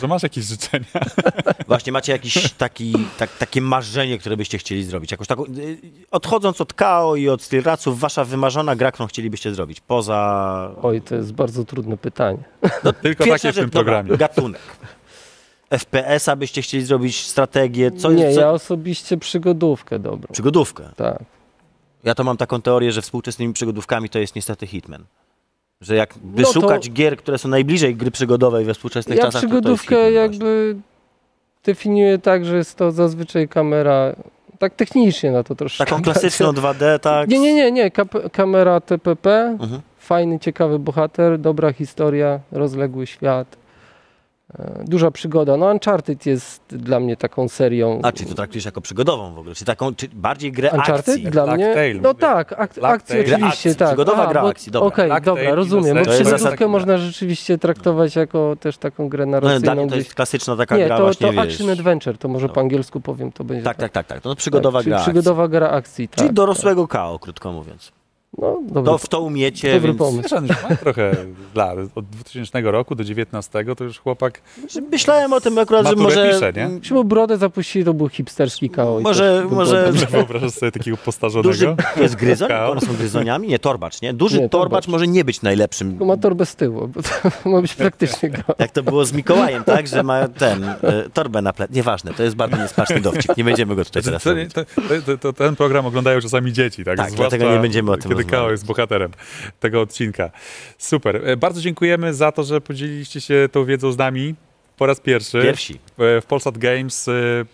Że masz jakieś życzenia? Właśnie macie jakieś taki, tak, takie marzenie, które byście chcieli zrobić? Taką, y, odchodząc od KO i od Stillraców, wasza wymarzona gra, którą chcielibyście zrobić? Poza... Oj, to jest bardzo trudne pytanie. Tylko Pierwsza takie w tym rzecz, dobra, programie. gatunek. FPS-a byście chcieli zrobić, strategię, co nie, jest... ja Co... osobiście przygodówkę dobrą. Przygodówkę. Tak. Ja to mam taką teorię, że współczesnymi przygodówkami to jest niestety Hitman. Że jakby No to- szukać gier, które są najbliżej gry przygodowej we współczesnych Ja czasach, to to jest przygodówkę Hitman jakby definiuję tak, że jest to zazwyczaj kamera, tak technicznie na to troszkę. Taką klasyczną 2D, tak? Nie, nie, nie, nie. Kap- kamera TPP, Mhm. fajny, ciekawy bohater, dobra historia, rozległy świat, duża przygoda. No Uncharted jest dla mnie taką serią. A, czyli to traktujesz jako przygodową w ogóle? Czy taką, czy bardziej grę Uncharted akcji? dla Black mnie. Tail, no tak, ak- Black akcji oczywiście, akcji, tak. przygodowa gra bo- akcji, dobra. Okej, Black dobra, rozumiem. Bo przygodówkę można rzeczywiście traktować jako też taką grę No, narracyjną. dla mnie to jest klasyczna taka nie, gra to, właśnie, to wiesz. action adventure, to może No. po angielsku powiem, to będzie Tak, tak, tak, tak. To przygodowa tak, czyli gra akcji. Przygodowa gra akcji, tak. Czyli tak. dorosłego KO, krótko mówiąc. No, dobra. To w to umiecie, Dobry więc... pomysł. Wiesz, on już ma trochę lat. Od 2000 roku do 19 to już chłopak Myślałem o tym akurat, że może... pisze, nie? Jeśli brodę zapuścili, to był hipsterski i Może- może- wyobrażasz sobie takiego postarzonego. Duży, to jest gryzoń? Kał. One są gryzoniami? Nie, torbacz, nie? Duży Nie, torbacz torbacz. może nie być najlepszym. Tylko ma torbę z tyłu, bo to ma być praktyczny gra. Jak to było z Mikołajem, tak? Że ma ten, e, torbę na plec. Nieważne, to jest bardzo niesmaczny dowcip. Nie będziemy go tutaj teraz to, to, to, to ten program oglądają czasami dzieci, tak? Tak, Zwłaszcza dlatego nie będziemy o tym Kiedy Kao jest bohaterem tego odcinka. Super. E, Bardzo dziękujemy za to, że podzieliliście się tą wiedzą z nami po raz pierwszy. Pierwsi. E, W Polsat Games e,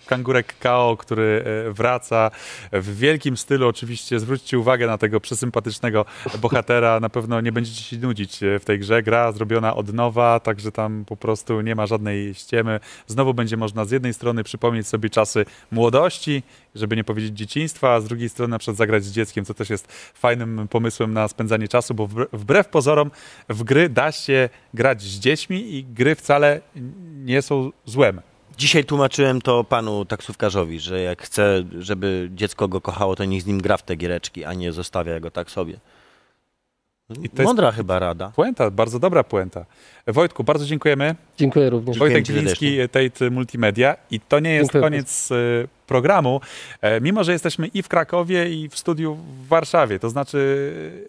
Kangurek Kao, który e, wraca w wielkim stylu. Oczywiście zwróćcie uwagę na tego przesympatycznego bohatera. Na pewno nie będziecie się nudzić e, w tej grze. Gra zrobiona od nowa, także tam po prostu nie ma żadnej ściemy. Znowu będzie można z jednej strony przypomnieć sobie czasy młodości, żeby nie powiedzieć dzieciństwa, a z drugiej strony na przykład zagrać z dzieckiem, co też jest fajnym pomysłem na spędzanie czasu, bo wbre- wbrew pozorom w gry da się grać z dziećmi i gry wcale nie są złem. Dzisiaj tłumaczyłem to panu taksówkarzowi, że jak chce, żeby dziecko go kochało, to niech z nim gra w te giereczki, a nie zostawia go tak sobie. I to jest- Mądra chyba rada. Puenta, bardzo dobra puenta. Wojtku, bardzo dziękujemy. Dziękuję również. Wojtek Gliński, Tate Multimedia. I to nie jest Dziękuję koniec e, programu, e, mimo że jesteśmy i w Krakowie, i w studiu w Warszawie. To znaczy,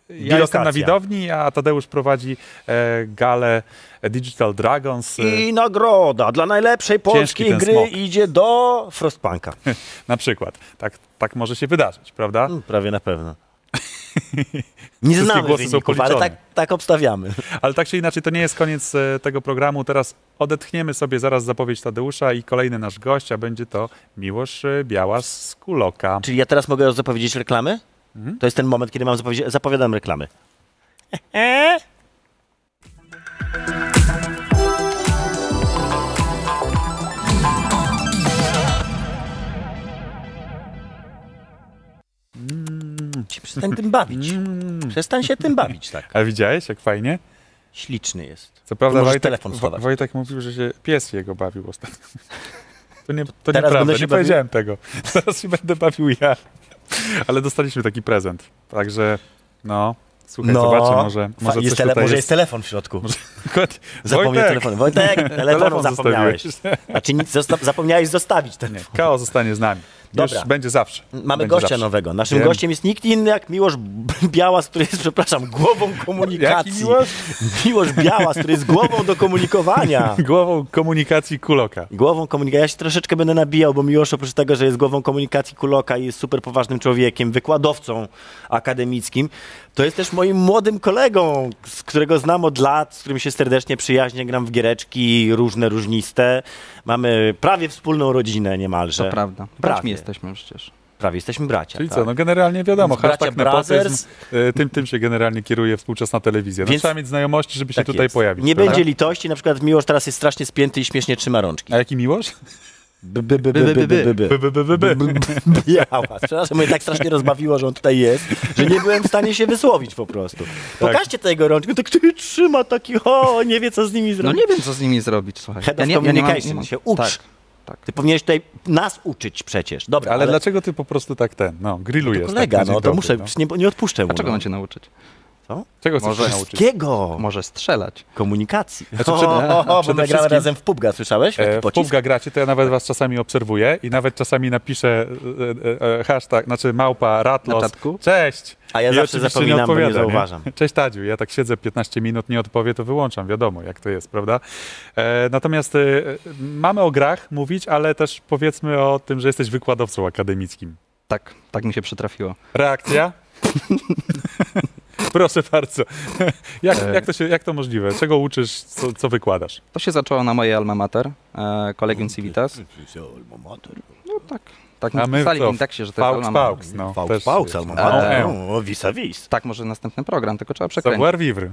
ja Bilokacja. jestem na widowni, a Tadeusz prowadzi e, galę Digital Dragons. I nagroda dla najlepszej polskiej gry smok. idzie do Frostpunka. Na przykład. Tak, tak może się wydarzyć, prawda? Mm, Prawie na pewno. Nie znamy głosy są wyników, ale tak, tak obstawiamy. Ale tak czy inaczej, to nie jest koniec e, tego programu. Teraz odetchniemy sobie zaraz zapowiedź Tadeusza i kolejny nasz gość, a będzie to Miłosz e, Białas z Kuloka. Czyli ja teraz mogę zapowiedzieć reklamy? Mhm. To jest ten moment, kiedy mam zapowiedzieć, zapowiadam reklamy. Przestań tym bawić. Mm. Przestań się tym bawić, tak. A widziałeś, jak fajnie? Śliczny jest. Co prawda Wojtek, telefon schować. Wojtek mówił, że się pies jego bawił ostatnio. To, nie, to Teraz nieprawda, nie bawił? powiedziałem tego. Teraz się będę bawił ja. Ale dostaliśmy taki prezent. Także no, słuchaj, zobaczę, może, może jest tele- może jest. jest telefon w środku. Dokładnie. Zapomniał Wojtek! telefonu. Wojtek, telefonu zapomniałeś. zostawiłeś. Znaczy nic, zosta- zapomniałeś zostawić Nie, telefon. Kao zostanie z nami. Dobra. Już będzie zawsze. Mamy będzie gościa zawsze. nowego. Naszym Wiem. gościem jest nikt inny jak Miłosz Białas, który jest, przepraszam, głową komunikacji. Jaki Miłosz? Miłosz Białas, który jest głową do komunikowania. Głową komunikacji Kuloka. Głową komunikacji. Ja się troszeczkę będę nabijał, bo Miłosz oprócz tego, że jest głową komunikacji Kuloka i jest super poważnym człowiekiem, wykładowcą akademickim, to jest też moim młodym kolegą, z którego znam od lat, z którym się serdecznie przyjaźnię, gram w giereczki różne, różniste. Mamy prawie wspólną rodzinę niemalże. To prawda. Prawie. Jesteśmy przecież. Prawie jesteśmy bracia. Czyli tak. co, no generalnie wiadomo, Więc bracia hashtag nepotyzm, Brothers. y, tym, tym się generalnie kieruje współczesna telewizja. No, Więc- trzeba mieć znajomości, żeby się Tak tutaj jest. pojawić. Nie prawda? będzie litości, na przykład Miłosz teraz jest strasznie spięty i śmiesznie trzyma rączki. A jaki miłość? By, by, by, by, by, by, by. By, by, by, by, by. Białas. Przepraszam, mnie tak strasznie rozbawiło, że on tutaj jest, że nie byłem w stanie się wysłowić po prostu. Pokażcie te jego rączki, tak który trzyma taki, o, nie wie co z nimi No zrobić. nie wiem, co z nimi zrobić, słuchaj. Head of nie, mam- communication, się ucz. Tak, tak. Ty powinieneś tutaj nas uczyć przecież. Dobra, Ale, dlaczego ty po prostu tak ten, no, grillujesz? kolega, tak no to dobry, muszę, no. nie, nie odpuszczę mu. A czego no. mam cię nauczyć? Czego chcesz Może się nauczyć? Wszystkiego. Może strzelać. Komunikacji. Znaczy, o, przede- o, o, bo przede my gramy wszystkim- razem w PUBG'a, słyszałeś? E, w Pocisk? PUBG'a gracie, to ja nawet was czasami obserwuję i nawet czasami napiszę e, e, e, hashtag, znaczy małpa Na Ratlos. czatku? Cześć! A ja I zawsze oczywiście zapominam, bo nie odpowiada, zauważam. Cześć Tadziu, ja tak siedzę 15 minut, nie odpowie, to wyłączam, wiadomo jak to jest, prawda? E, natomiast e, mamy o grach mówić, ale też powiedzmy o tym, że jesteś wykładowcą akademickim. Tak, tak mi się przytrafiło. Reakcja? Proszę bardzo. jak, E. jak, to się, jak to możliwe? Czego uczysz, co, co wykładasz? To się zaczęło na mojej alma mater, e, Collegium Civitas. No tak, tak mi A my wpisali w co? indeksie, że to jest Faux, alma mater. faux, no. Faux, też faux, jest. alma A, mater. e. O, vis a vis. Tak, może następny program, tylko trzeba przekręcić. Savoir vivre.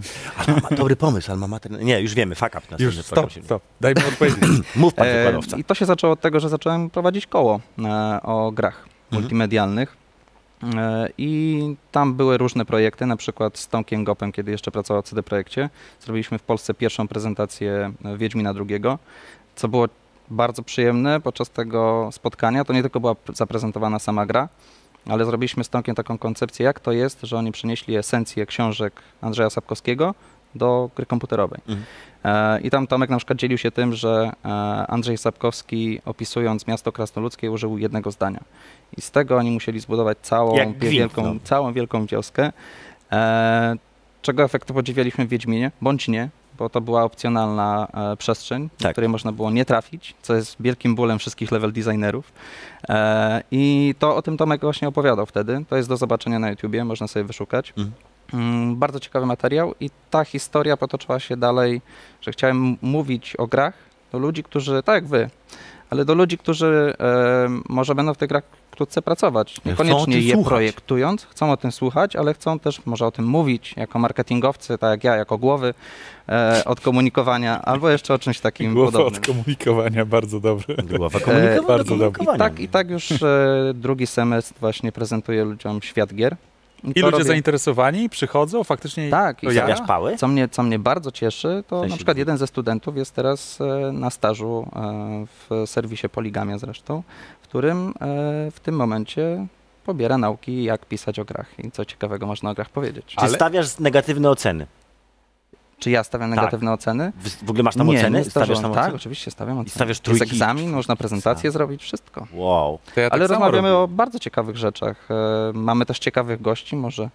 Alma, dobry pomysł, alma mater. Nie, już wiemy, fuck up. następny Już, stop, się- stop. Daj mi odpowiedzieć. Mów pan E, wykładowca. I to się zaczęło od tego, że zacząłem prowadzić koło e, o grach multimedialnych. E, I tam były różne projekty, na przykład z Tomkiem Gopem, kiedy jeszcze pracował w CD Projekcie. Zrobiliśmy w Polsce pierwszą prezentację e, Wiedźmina II, co było bardzo przyjemne podczas tego spotkania. To nie tylko była zaprezentowana sama gra, ale zrobiliśmy z Tomkiem taką koncepcję, jak to jest, że oni przenieśli esencję książek Andrzeja Sapkowskiego do gry komputerowej. Mhm. E, I tam Tomek na przykład dzielił się tym, że e, Andrzej Sapkowski opisując miasto krasnoludzkie użył jednego zdania. I z tego oni musieli zbudować całą Jak wie- gwint, wielką, no. całą wielką wioskę. E, czego efektu podziwialiśmy w Wiedźminie, bądź nie, bo to była opcjonalna e, przestrzeń, do Tak. której można było nie trafić, co jest wielkim bólem wszystkich level designerów. E, I to o tym Tomek właśnie opowiadał wtedy. To jest do zobaczenia na YouTubie, można sobie wyszukać. Mhm. Mm, Bardzo ciekawy materiał i ta historia potoczyła się dalej, że chciałem mówić o grach do ludzi, którzy, tak jak wy, ale do ludzi, którzy e, może będą w tych grach wkrótce pracować. Niekoniecznie je słuchać. projektując, chcą o tym słuchać, ale chcą też może o tym mówić jako marketingowcy, tak jak ja, jako głowy e, od komunikowania, albo jeszcze o czymś takim Głowa podobnym. od komunikowania, bardzo dobre. Głowa komunikowania. bardzo dobre. I tak, I tak już e, drugi semestr właśnie prezentuję ludziom świat gier. I ludzie robię- zainteresowani przychodzą, faktycznie Tak, i to ja-? Stawiasz pały? Co mnie, co mnie bardzo cieszy, to na przykład jeden ze studentów jest teraz e, na stażu e, w serwisie Poligamia zresztą, w którym e, w tym momencie pobiera nauki, jak pisać o grach i co ciekawego można o grach powiedzieć. Czy Ale- stawiasz negatywne oceny? Czy ja stawiam Tak. negatywne oceny? W, w ogóle masz tam nie, oceny? nie Stawiasz stawiam, Tak, oceny? oczywiście stawiam oceny. stawiasz Jest trójki? egzamin, można prezentację zrobić, wszystko. Wow. To ja tak Ale rozmawiamy robię. o bardzo ciekawych rzeczach. E, Mamy też ciekawych gości, może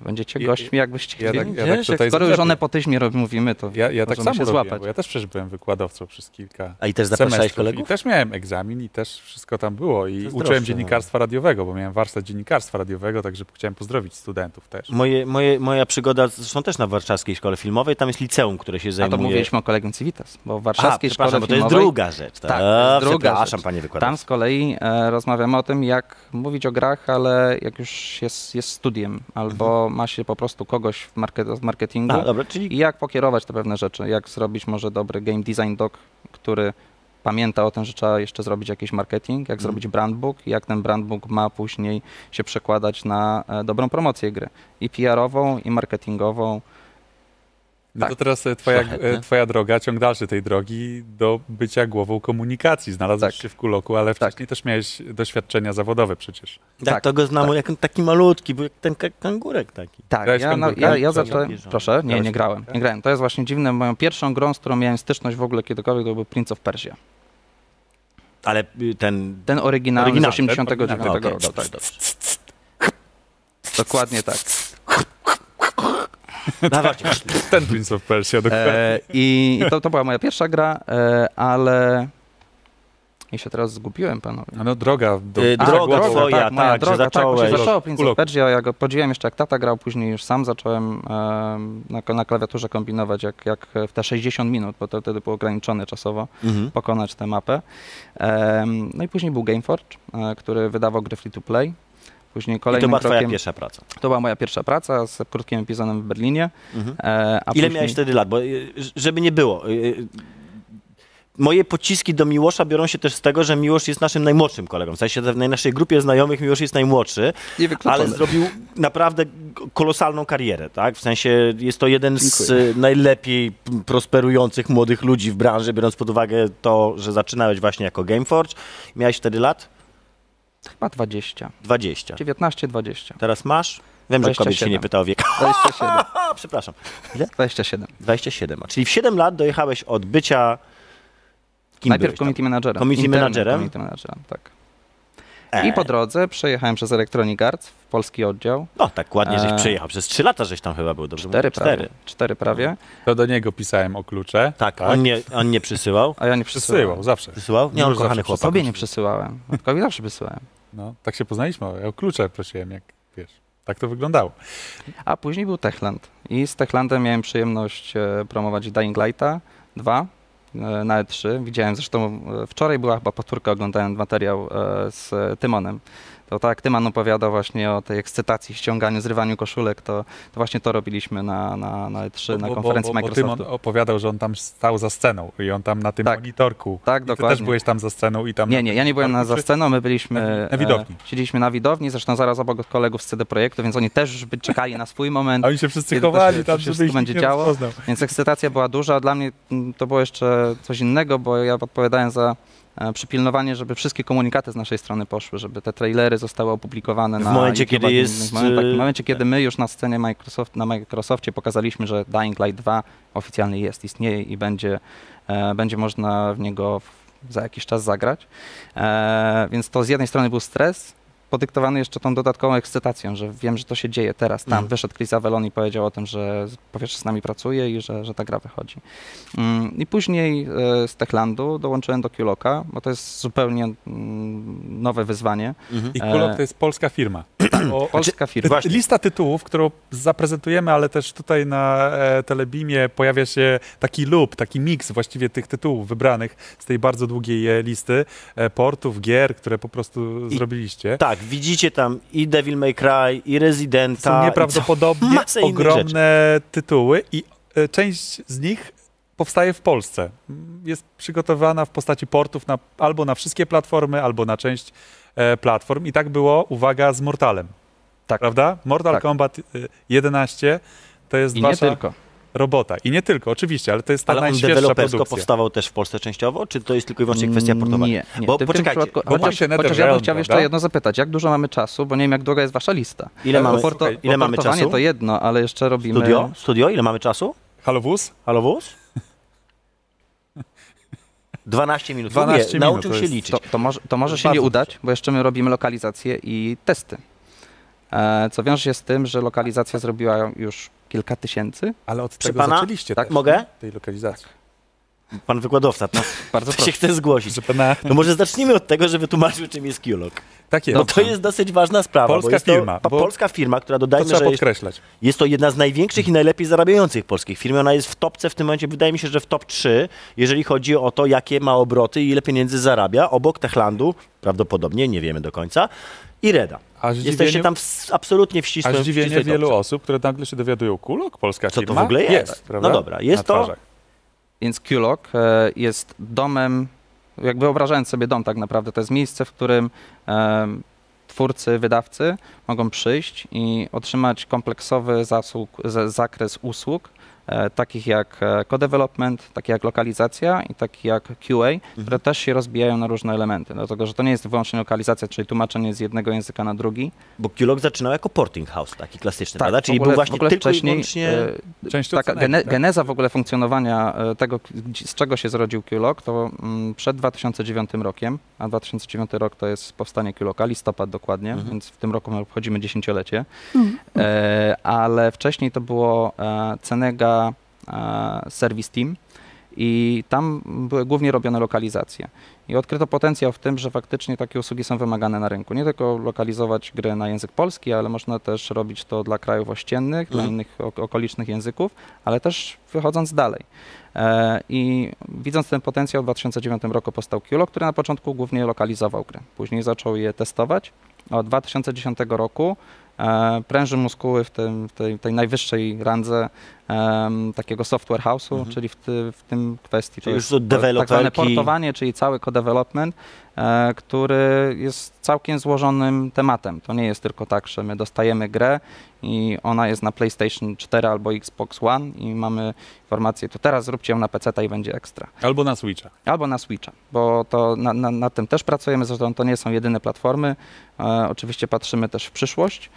Będziecie Ja- gośćmi, jakbyście Ja tak, chcieli. ja tak Wiesz, tutaj Skoro już o zaczepię. nepotyzmie rob- mówimy, to Ja, ja tak możemy samo się robiłem, złapać. bo ja też przecież byłem wykładowcą przez kilka A i też zapraszałeś semestrów kolegów? I też miałem egzamin i też wszystko tam było. I jest uczyłem droższe, dziennikarstwa radiowego, bo miałem warsztat dziennikarstwa radiowego, także chciałem pozdrowić studentów też. Moje, moje, moja przygoda, zresztą też na warszawskiej szkole filmowej, tam jest liceum, które się A zajmuje... to mówiliśmy o kolegium Civitas, bo w A, warszawskiej szkole przepraszam, bo to jest filmowej druga rzecz. Tak, Tak, to jest druga przepraszam, rzecz. panie wykładowco. Tam z kolei e, rozmawiamy o tym, jak mówić o grach, ale jak już jest, jest studiem, albo ma się po prostu kogoś w, market, marketingu A, dobra, czyli i jak pokierować te pewne rzeczy, jak zrobić może dobry game design doc, który pamięta o tym, że trzeba jeszcze zrobić jakiś marketing, jak Mhm. zrobić brandbook i jak ten brandbook ma później się przekładać na e, dobrą promocję gry. I PR-ową, i marketingową. No Tak. to teraz e, twoja, e, twoja droga, ciąg dalszy tej drogi do bycia głową komunikacji. Znalazłeś Tak. się w Kuloku, ale Tak. wcześniej też miałeś doświadczenia zawodowe przecież. tak, tak, to go znamy, jak on taki malutki, był jak ten ka- kangurek taki. Tak, Grałeś ja, no, ja, ja Proszę. zacząłem. Proszę, nie, nie grałem. Nie grałem. To jest właśnie dziwne. Moją pierwszą grą, z którą miałem styczność w ogóle kiedykolwiek, to był Prince of Persia. Ale y, ten... Ten oryginalny Oryginał, z 89 ten oryginalny, roku. Tak, dobrze. Dokładnie tak. Dawajcie, Ten Prince of Persia, dokładnie. E, I i to, to była moja pierwsza gra, e, ale... I się teraz zgubiłem, panowie. No, no droga do Y, bycia droga głową. twoja, moja tak, że droga, tak, zacząłeś. właśnie zacząłem Prince of Persia, ja go podziwiałem jeszcze jak tata grał, później już sam zacząłem em, na, na klawiaturze kombinować, jak, jak w te 60 minut, bo to wtedy było ograniczone czasowo, Mhm. pokonać tę mapę. Em, no i później był Gameforge, e, który wydawał gry free to play. Później I to kolejnym była twoja krokiem, pierwsza praca. to była moja pierwsza praca z krótkim epizodem w Berlinie. Mhm. E, a Ile później, miałeś wtedy lat? Bo y, żeby nie było... y, Moje pociski do Miłosza biorą się też z tego, że Miłosz jest naszym najmłodszym kolegą. W sensie w naszej grupie znajomych Miłosz jest najmłodszy, ale zrobił naprawdę kolosalną karierę, tak? W sensie jest to jeden z Dziękuję. najlepiej prosperujących młodych ludzi w branży, biorąc pod uwagę to, że zaczynałeś właśnie jako Gameforge. Miałeś wtedy lat? Chyba 20. 20. 19-20. Teraz masz? Wiem, że kobiet się 27. nie pyta o wiek. 27. A, przepraszam. 27. 27. A Czyli w 7 lat dojechałeś od bycia... Kim Najpierw tam? community managerem. Community managerem? Community managerem, tak. E, I po drodze przejechałem przez Electronic Arts w polski oddział. No, tak ładnie żeś E, przyjechał. Przez 3 lata żeś tam chyba był, dobrze Cztery prawie. Cztery prawie. To do niego pisałem o klucze. Tak, On, nie, on nie przysyłał. A ja nie Przysyłał, przysyłałem. zawsze. Przysyłał? Nie, on kochany przysyłał. chłopak. Tobie nie przysyłałem. Matkowi zawsze przysyłałem. No, tak się poznaliśmy, ja o klucze prosiłem, jak wiesz. Tak to wyglądało. A później był Techland. I z Techlandem miałem przyjemność e, promować Dying Lighta 2 e, na E3. Widziałem zresztą, e, wczoraj była chyba powtórka, oglądałem materiał e, z Tymonem. To tak jak Tyman opowiadał właśnie o tej ekscytacji, ściąganiu, zrywaniu koszulek, to, to właśnie to robiliśmy na, na, na E3, na konferencji bo, bo Microsoftu. Tymon opowiadał, że on tam stał za sceną i on tam na tym Tak. monitorku. Tak, I ty też dokładnie. byłeś tam za sceną i tam... Nie, nie, ja nie byłem na, za sceną, my byliśmy... Na- na widowni. E, siedzieliśmy na widowni, zresztą zaraz obok kolegów z CD Projektu, więc oni też już by czekali na swój moment. A oni się wszyscy chowali tam, żeby ich będzie działo? rozpoznał. Więc ekscytacja była duża. Dla mnie mm, to było jeszcze coś innego, bo ja odpowiadałem za e, przypilnowanie, żeby wszystkie komunikaty z naszej strony poszły, żeby te trailery zostały opublikowane W na momencie, kiedy jest, y, W momencie, kiedy my już na scenie Microsoft, na Microsoftie pokazaliśmy, że Dying Light 2 oficjalnie jest, istnieje i będzie, e, będzie można w niego w, za jakiś czas zagrać. E, więc to z jednej strony był stres, podyktowany jeszcze tą dodatkową ekscytacją, że wiem, że to się dzieje teraz. Tam Mhm. wyszedł Chris Avellon i powiedział o tym, że z- po pierwsze z nami pracuje i że, że ta gra wychodzi. Mm, I później e, z Techlandu dołączyłem do Qloka, bo to jest zupełnie mm, nowe wyzwanie. Mhm. I E, Kulok to jest polska firma. O, Polska firma. Właśnie. Lista tytułów, którą zaprezentujemy, ale też tutaj na e, Telebimie pojawia się taki loop, taki miks właściwie tych tytułów wybranych z tej bardzo długiej e, listy e, portów, gier, które po prostu I- zrobiliście. Tak, widzicie tam i Devil May Cry, i Residenta. Są nieprawdopodobnie masę innych ogromne tytuły i e, część z nich powstaje w Polsce. Mm, Jest przygotowana w postaci portów na, albo na wszystkie platformy, albo na część platform. I tak było, uwaga, z Mortalem. Tak. Prawda? Mortal Tak. Kombat e, 11 to jest I nie wasza tylko. robota. I nie tylko, oczywiście, ale to jest ta Ale on najświeższa dewelopersko produkcja. powstawał też w Polsce częściowo, czy to jest tylko i wyłącznie kwestia portowania? Nie, nie. Bo poczekajcie, przypadku- bo chociaż, macie chociaż ja bym chciał jeszcze jedno zapytać. Jak dużo mamy czasu? Bo nie wiem, jak długa jest wasza lista. Ile E, mamy, Porto, Słuchaj, ile bo mamy czasu? to jedno, ale jeszcze robimy... Studio? Studio? Ile mamy czasu? Halo Wóz? Halo wóz? 12 minut. 12 Mówię, minut Nauczył to się jest- liczyć. To, to może, to może się nie udać, bo jeszcze my robimy lokalizację i testy. e, co wiąże się z tym, że lokalizacja zrobiła już kilka tysięcy. Ale od Proszę tego pana? zaczęliście Tak, też, mogę? nie? tej lokalizacji. Pan wykładowca, no, Bardzo to proszę. się chce zgłosić. Pana, No może zacznijmy od tego, że wytłumaczymy, czym jest Qlog. tak jest. Bo to jest dosyć ważna sprawa. Polska bo jest firma, To, bo- polska firma, która To dodajmy, trzeba że jest, podkreślać. jest to jedna z największych i najlepiej zarabiających polskich firm. Ona jest w topce w tym momencie, wydaje mi się, że w top 3, jeżeli chodzi o to, jakie ma obroty i ile pieniędzy zarabia. Obok Techlandu, prawdopodobnie, nie wiemy do końca, i Reda. Aż Jesteście tam w, absolutnie w ścisłym aż w zdziwienie wielu osób, które nagle się dowiadują, kulok, polska Co to firma? w ogóle jest? prawda? No dobra, jest to- twarzach. Więc Qlog e, jest domem, jak wyobrażając sobie dom tak naprawdę, to jest miejsce, w którym em, twórcy, wydawcy mogą przyjść i otrzymać kompleksowy zasług, zakres usług, e, takich jak e, co-development, takie jak lokalizacja i takie jak QA, które też się rozbijają na różne elementy. Dlatego, że to nie jest wyłącznie lokalizacja, czyli tłumaczenie z jednego języka na drugi. Bo Qlog zaczynał jako porting house, taki klasyczny, prawda? Tak, w Czyli ogóle- był właśnie tylko i wcześniej, wyłącznie... e, Częścią Taka gene, tak? geneza w ogóle funkcjonowania e, tego, z czego się zrodził QLOG, to mm, przed 2009 rokiem, a 2009 rok to jest powstanie QLOGa, listopad dokładnie, Mhm. więc w tym roku my obchodzimy dziesięciolecie, e, ale wcześniej to było e, Cenega e, Service Team i tam były głównie robione lokalizacje. I odkryto potencjał w tym, że faktycznie takie usługi są wymagane na rynku. Nie tylko lokalizować grę na język polski, ale można też robić to dla krajów ościennych, dla Mhm. innych ok- okolicznych języków, ale też wychodząc dalej. E, I widząc ten potencjał, w 2009 roku powstał QLO, który na początku głównie lokalizował gry. Później zaczął je testować. Od 2010 roku e, pręży muskuły w, tym, w tej, tej najwyższej randze em, takiego software house'u, Mhm. czyli w, ty, w tym kwestii. Czyli już jest to tak zwane portowanie, czyli cały co-development, e, który jest całkiem złożonym tematem. To nie jest tylko tak, że my dostajemy grę i ona jest na PlayStation 4 albo Xbox One i mamy informację, to teraz zróbcie ją na PC i będzie ekstra. Albo na Switcha. Albo na Switcha, bo to na, na, nad tym też pracujemy, zresztą to nie są jedyne platformy. E, oczywiście patrzymy też w przyszłość,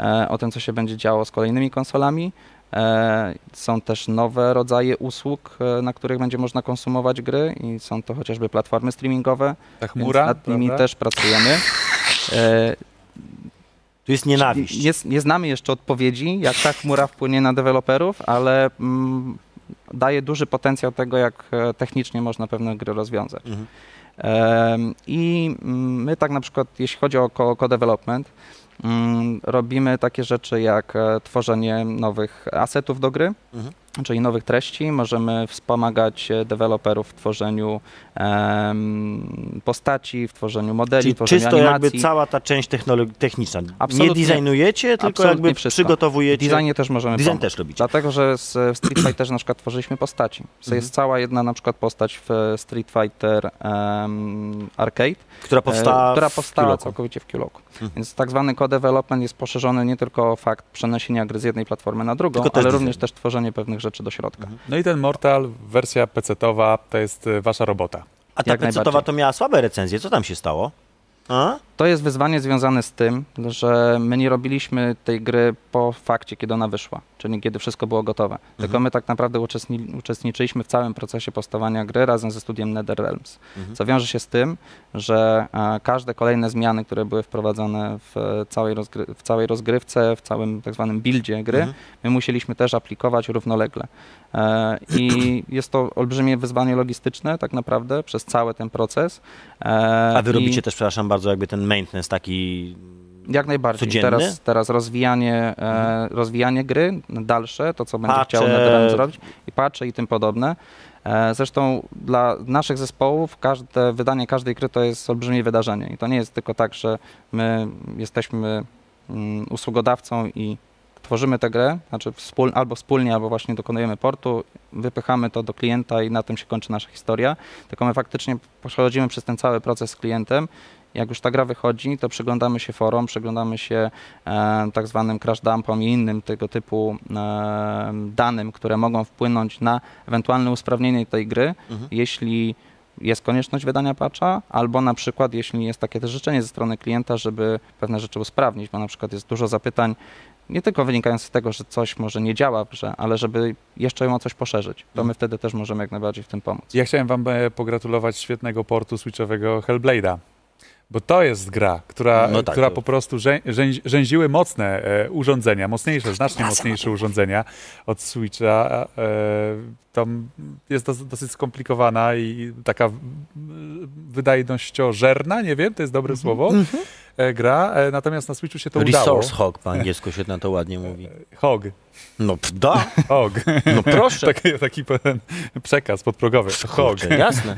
e, o tym, co się będzie działo z kolejnymi konsolami. E, są też nowe rodzaje usług, e, na których będzie można konsumować gry i są to chociażby platformy streamingowe, Ta więc chmura, nad nimi prawda? też pracujemy. E, Tu jest nienawiść. nie, nie znamy jeszcze odpowiedzi, jak ta chmura wpłynie na deweloperów, ale mm, daje duży potencjał tego, jak technicznie można pewne gry rozwiązać. Mhm. I mm, my tak na przykład, jeśli chodzi o co- co-development, mm, robimy takie rzeczy jak e, tworzenie nowych asetów do gry, Mhm. Czyli nowych treści. Możemy wspomagać e, deweloperów w tworzeniu em, postaci, w tworzeniu modeli, Czyli w tworzeniu czysto animacji. jakby cała ta część techniczna. Nie Absolutnie. designujecie, tylko Absolutnie jakby wszystko. przygotowujecie. W designie też możemy Design pomóc. też robicie. Dlatego, że z w Street Fighterze na przykład tworzyliśmy postaci. To Mhm. jest cała jedna na przykład postać w Street Fighter em, Arcade, Która powstała, e, która w powstała Qloku. całkowicie w Qloku. Mhm. Więc tak zwany co-development jest poszerzony nie tylko o fakt przeniesienia gry z jednej platformy na drugą, ale design. również też tworzenie pewnych rzeczy do środka. Mhm. No i ten Mortal, wersja PC-towa, to jest y, wasza robota. A ta Jak najbardziej. to miała słabe recenzje. Co tam się stało? A? To jest wyzwanie związane z tym, że my nie robiliśmy tej gry po fakcie, kiedy ona wyszła, czyli kiedy wszystko było gotowe. Tylko my tak naprawdę uczestni uczestniczyliśmy w całym procesie powstawania gry razem ze studiem NetherRealms. Mhm. Co wiąże się z tym, że e, każde kolejne zmiany, które były wprowadzone w całej, rozgry w całej rozgrywce, w całym tak zwanym buildzie gry, Mhm. my musieliśmy też aplikować równolegle. E, I jest to olbrzymie wyzwanie logistyczne tak naprawdę przez cały ten proces. E, A wy i- robicie też, przepraszam bardzo, jakby ten maintenance taki... jak najbardziej. Codzienny? Teraz, teraz rozwijanie, e, rozwijanie gry dalsze, to co będzie Patche. chciał NetherRealm zrobić i patche i tym podobne. E, zresztą dla naszych zespołów każde wydanie każdej gry to jest olbrzymie wydarzenie i to nie jest tylko tak, że my jesteśmy mm, usługodawcą i tworzymy tę grę, znaczy wspól, albo wspólnie, albo właśnie dokonujemy portu, wypychamy to do klienta i na tym się kończy nasza historia, tylko my faktycznie przechodzimy przez ten cały proces z klientem jak już ta gra wychodzi, to przyglądamy się forum, przyglądamy się e, tak zwanym crash dumpom i innym tego typu e, danym, które mogą wpłynąć na ewentualne usprawnienie tej gry, Mhm. jeśli jest konieczność wydania patcha, albo na przykład jeśli jest takie też życzenie ze strony klienta, żeby pewne rzeczy usprawnić, bo na przykład jest dużo zapytań, nie tylko wynikających z tego, że coś może nie działa w grze, ale żeby jeszcze ją o coś poszerzyć. To my wtedy też możemy jak najbardziej w tym pomóc. Ja chciałem wam e, pogratulować świetnego portu switchowego Hellblade'a, Bo to jest gra, która, No tak, która po prostu rzę, rzęzi- rzęziły mocne e, urządzenia, mocniejsze, znacznie mocniejsze urządzenia od Switcha. E, tam jest dos, dosyć skomplikowana i taka mm, wydajnościożerna, nie wiem, to jest dobre słowo, e, gra. E, natomiast na Switchu się to udało. Resource hog po angielsku się na to ładnie mówi. Hog, No p- da, hog. no proszę. taki, taki pewien przekaz podprogowy. Hog. Kurczę, jasne.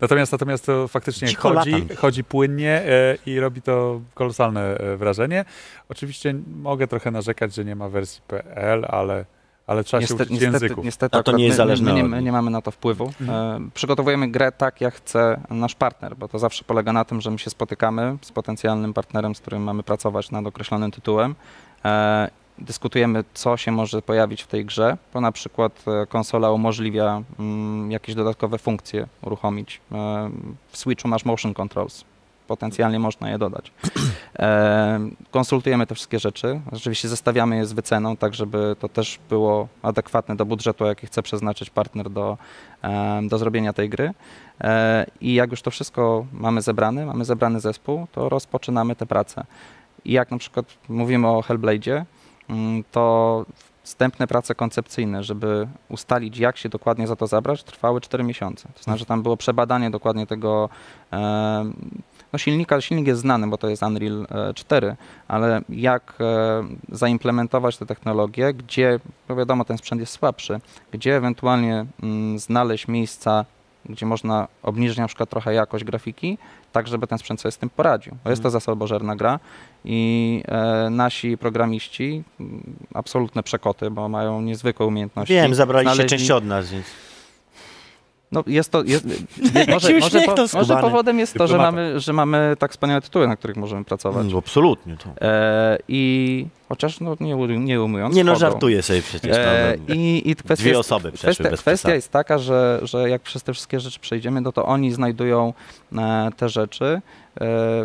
Natomiast, natomiast to faktycznie chodzi, latam. chodzi płynnie e, i robi to kolosalne e, wrażenie. Oczywiście mogę trochę narzekać, że nie ma wersji PL, ale, ale trzeba się Niestety, uczyć niestety, języków. niestety A to nie jest my, zależne my, my nich. nie mamy na to wpływu. Mhm. E, przygotowujemy grę tak, jak chce nasz partner, bo to zawsze polega na tym, że my się spotykamy z potencjalnym partnerem, z którym mamy pracować nad określonym tytułem. E, dyskutujemy, co się może pojawić w tej grze, bo na przykład e, konsola umożliwia mm, jakieś dodatkowe funkcje uruchomić. E, w Switchu masz motion controls. Potencjalnie można je dodać. E, konsultujemy te wszystkie rzeczy. Oczywiście zestawiamy je z wyceną, tak żeby to też było adekwatne do budżetu, jaki chce przeznaczyć partner do, e, do zrobienia tej gry. E, I jak już to wszystko mamy zebrane, mamy zebrany zespół, to rozpoczynamy tę pracę. I jak na przykład mówimy o Hellblade'zie, mm, to wstępne prace koncepcyjne, żeby ustalić, jak się dokładnie za to zabrać, trwały 4 miesiące. To znaczy, tam było przebadanie dokładnie tego no silnika. Silnik jest znany, bo to jest Unreal e, 4, ale jak e, zaimplementować tę technologię, gdzie, no wiadomo, ten sprzęt jest słabszy, gdzie ewentualnie mm, znaleźć miejsca, gdzie można obniżyć na przykład trochę jakość grafiki, tak żeby ten sprzęt sobie z tym poradził. Bo jest to zasobożerna gra i e, nasi programiści, mm, absolutne przekoty, bo mają niezwykłe umiejętności. Wiem, zabraliście znaleźli- część od nas, więc... No jest to, jest, może, może, po, może skubany. powodem jest to, że Dyplomata. mamy, że mamy tak wspaniałe tytuły, na których możemy pracować. Mm, absolutnie. To. E, I chociaż no, nie, u- nie umując Nie no, kogo. żartuję sobie przecież. E, no, i, i kwestia Dwie jest, osoby przeszły kwestia, bez kwestia przesady. jest taka, że, że jak przez te wszystkie rzeczy przejdziemy, no to oni znajdują e, te rzeczy. E,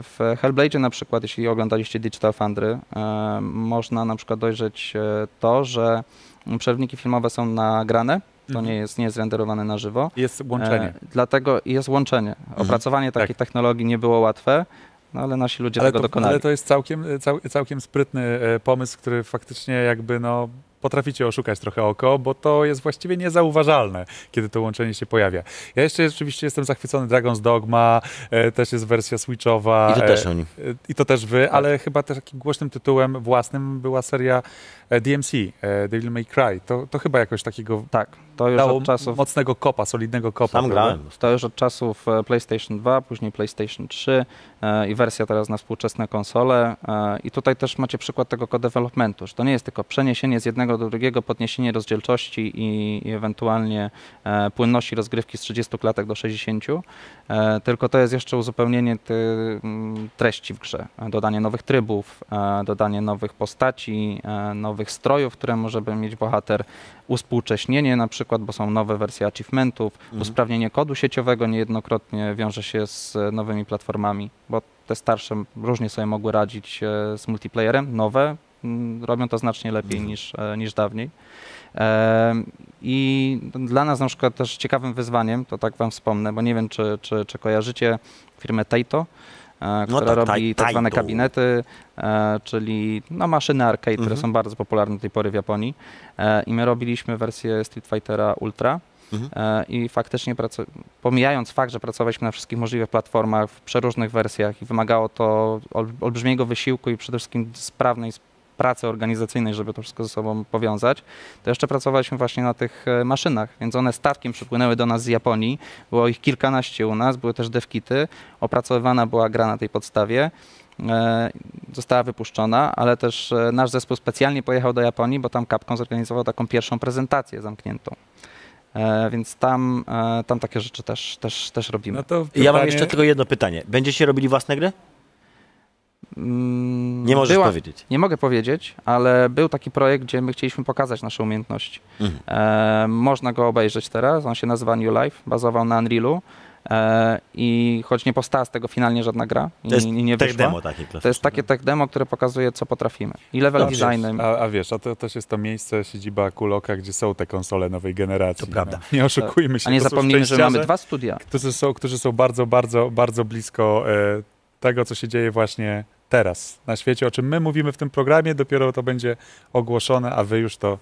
w Hellblade'zie na przykład, jeśli oglądaliście Digital Foundry, e, można na przykład dojrzeć e, to, że przerywniki filmowe są nagrane, to Mhm. nie jest, nie jest renderowane na żywo. Jest łączenie. E, dlatego jest łączenie. Opracowanie takiej technologii nie było łatwe, no ale nasi ludzie ale, tego to, dokonali. ale to jest całkiem, cał, całkiem sprytny e, pomysł, który faktycznie jakby no potraficie oszukać trochę oko, bo to jest właściwie niezauważalne, kiedy to łączenie się pojawia. Ja jeszcze rzeczywiście jestem zachwycony Dragon's Dogma, e, też jest wersja switchowa. I to e, też oni. e, I to też wy, ale chyba też takim głośnym tytułem własnym była seria e, DMC, e, Devil May Cry. To, to chyba jakoś takiego Tak, to już dało od czasów mocnego kopa, solidnego kopa. Sam prawda? grałem. To już od czasów e, PlayStation 2, później PlayStation 3 e, i wersja teraz na współczesne konsole. E, I tutaj też macie przykład tego co-developmentu, że to nie jest tylko przeniesienie z jednego do drugiego, podniesienie rozdzielczości i, i ewentualnie e, płynności rozgrywki z 30 klatek do 60, e, tylko to jest jeszcze uzupełnienie ty, m, treści w grze. E, Dodanie nowych trybów, e, dodanie nowych postaci, e, nowych strojów, które może mieć bohater, uspółcześnienie na przykład, bo są nowe wersje achievementów, usprawnienie kodu sieciowego niejednokrotnie wiąże się z e, nowymi platformami, bo te starsze różnie sobie mogły radzić e, z multiplayerem, nowe mm, robią to znacznie lepiej niż, e, niż dawniej. Em, I dla nas na przykład też ciekawym wyzwaniem, to tak wam wspomnę, bo nie wiem, czy, czy, czy kojarzycie firmę Taito, e, No która tak, robi tak zwane kabinety, e, czyli no, maszyny arcade, które Mhm. są bardzo popularne do tej pory w Japonii. E, I my robiliśmy wersję Street Fightera Ultra. Mhm. I faktycznie, pomijając fakt, że pracowaliśmy na wszystkich możliwych platformach, w przeróżnych wersjach i wymagało to ol, olbrzymiego wysiłku i przede wszystkim sprawnej pracy organizacyjnej, żeby to wszystko ze sobą powiązać, to jeszcze pracowaliśmy właśnie na tych e, maszynach, więc one statkiem przypłynęły do nas z Japonii, było ich kilkanaście u nas, były też devkity, opracowywana była gra na tej podstawie, e, została wypuszczona, ale też e, nasz zespół specjalnie pojechał do Japonii, bo tam Capcom zorganizował taką pierwszą prezentację zamkniętą. E, więc tam, e, tam takie rzeczy też, też, też robimy. No to Ja mam jeszcze tylko jedno pytanie. Będziecie robili własne gry? Mm, Nie możesz była- powiedzieć. Nie mogę powiedzieć, ale był taki projekt, gdzie my chcieliśmy pokazać nasze umiejętności. Mhm. E, można go obejrzeć teraz, on się nazywa New Life, bazował na Unrealu e, i choć nie powstała z tego finalnie żadna gra i To jest nie, nie tech wyszła, demo takie to jest takie tech demo, które pokazuje, co potrafimy. I level wiesz, designem. A, a wiesz, a to też jest to miejsce, siedziba Kuloka, gdzie są te konsole nowej generacji. To prawda. No. Nie oszukujmy się. A nie zapomnijmy, że mamy dwa studia. Którzy są, którzy są bardzo, bardzo, bardzo blisko e, tego, co się dzieje właśnie teraz na świecie, o czym my mówimy w tym programie, dopiero to będzie ogłoszone, a wy już to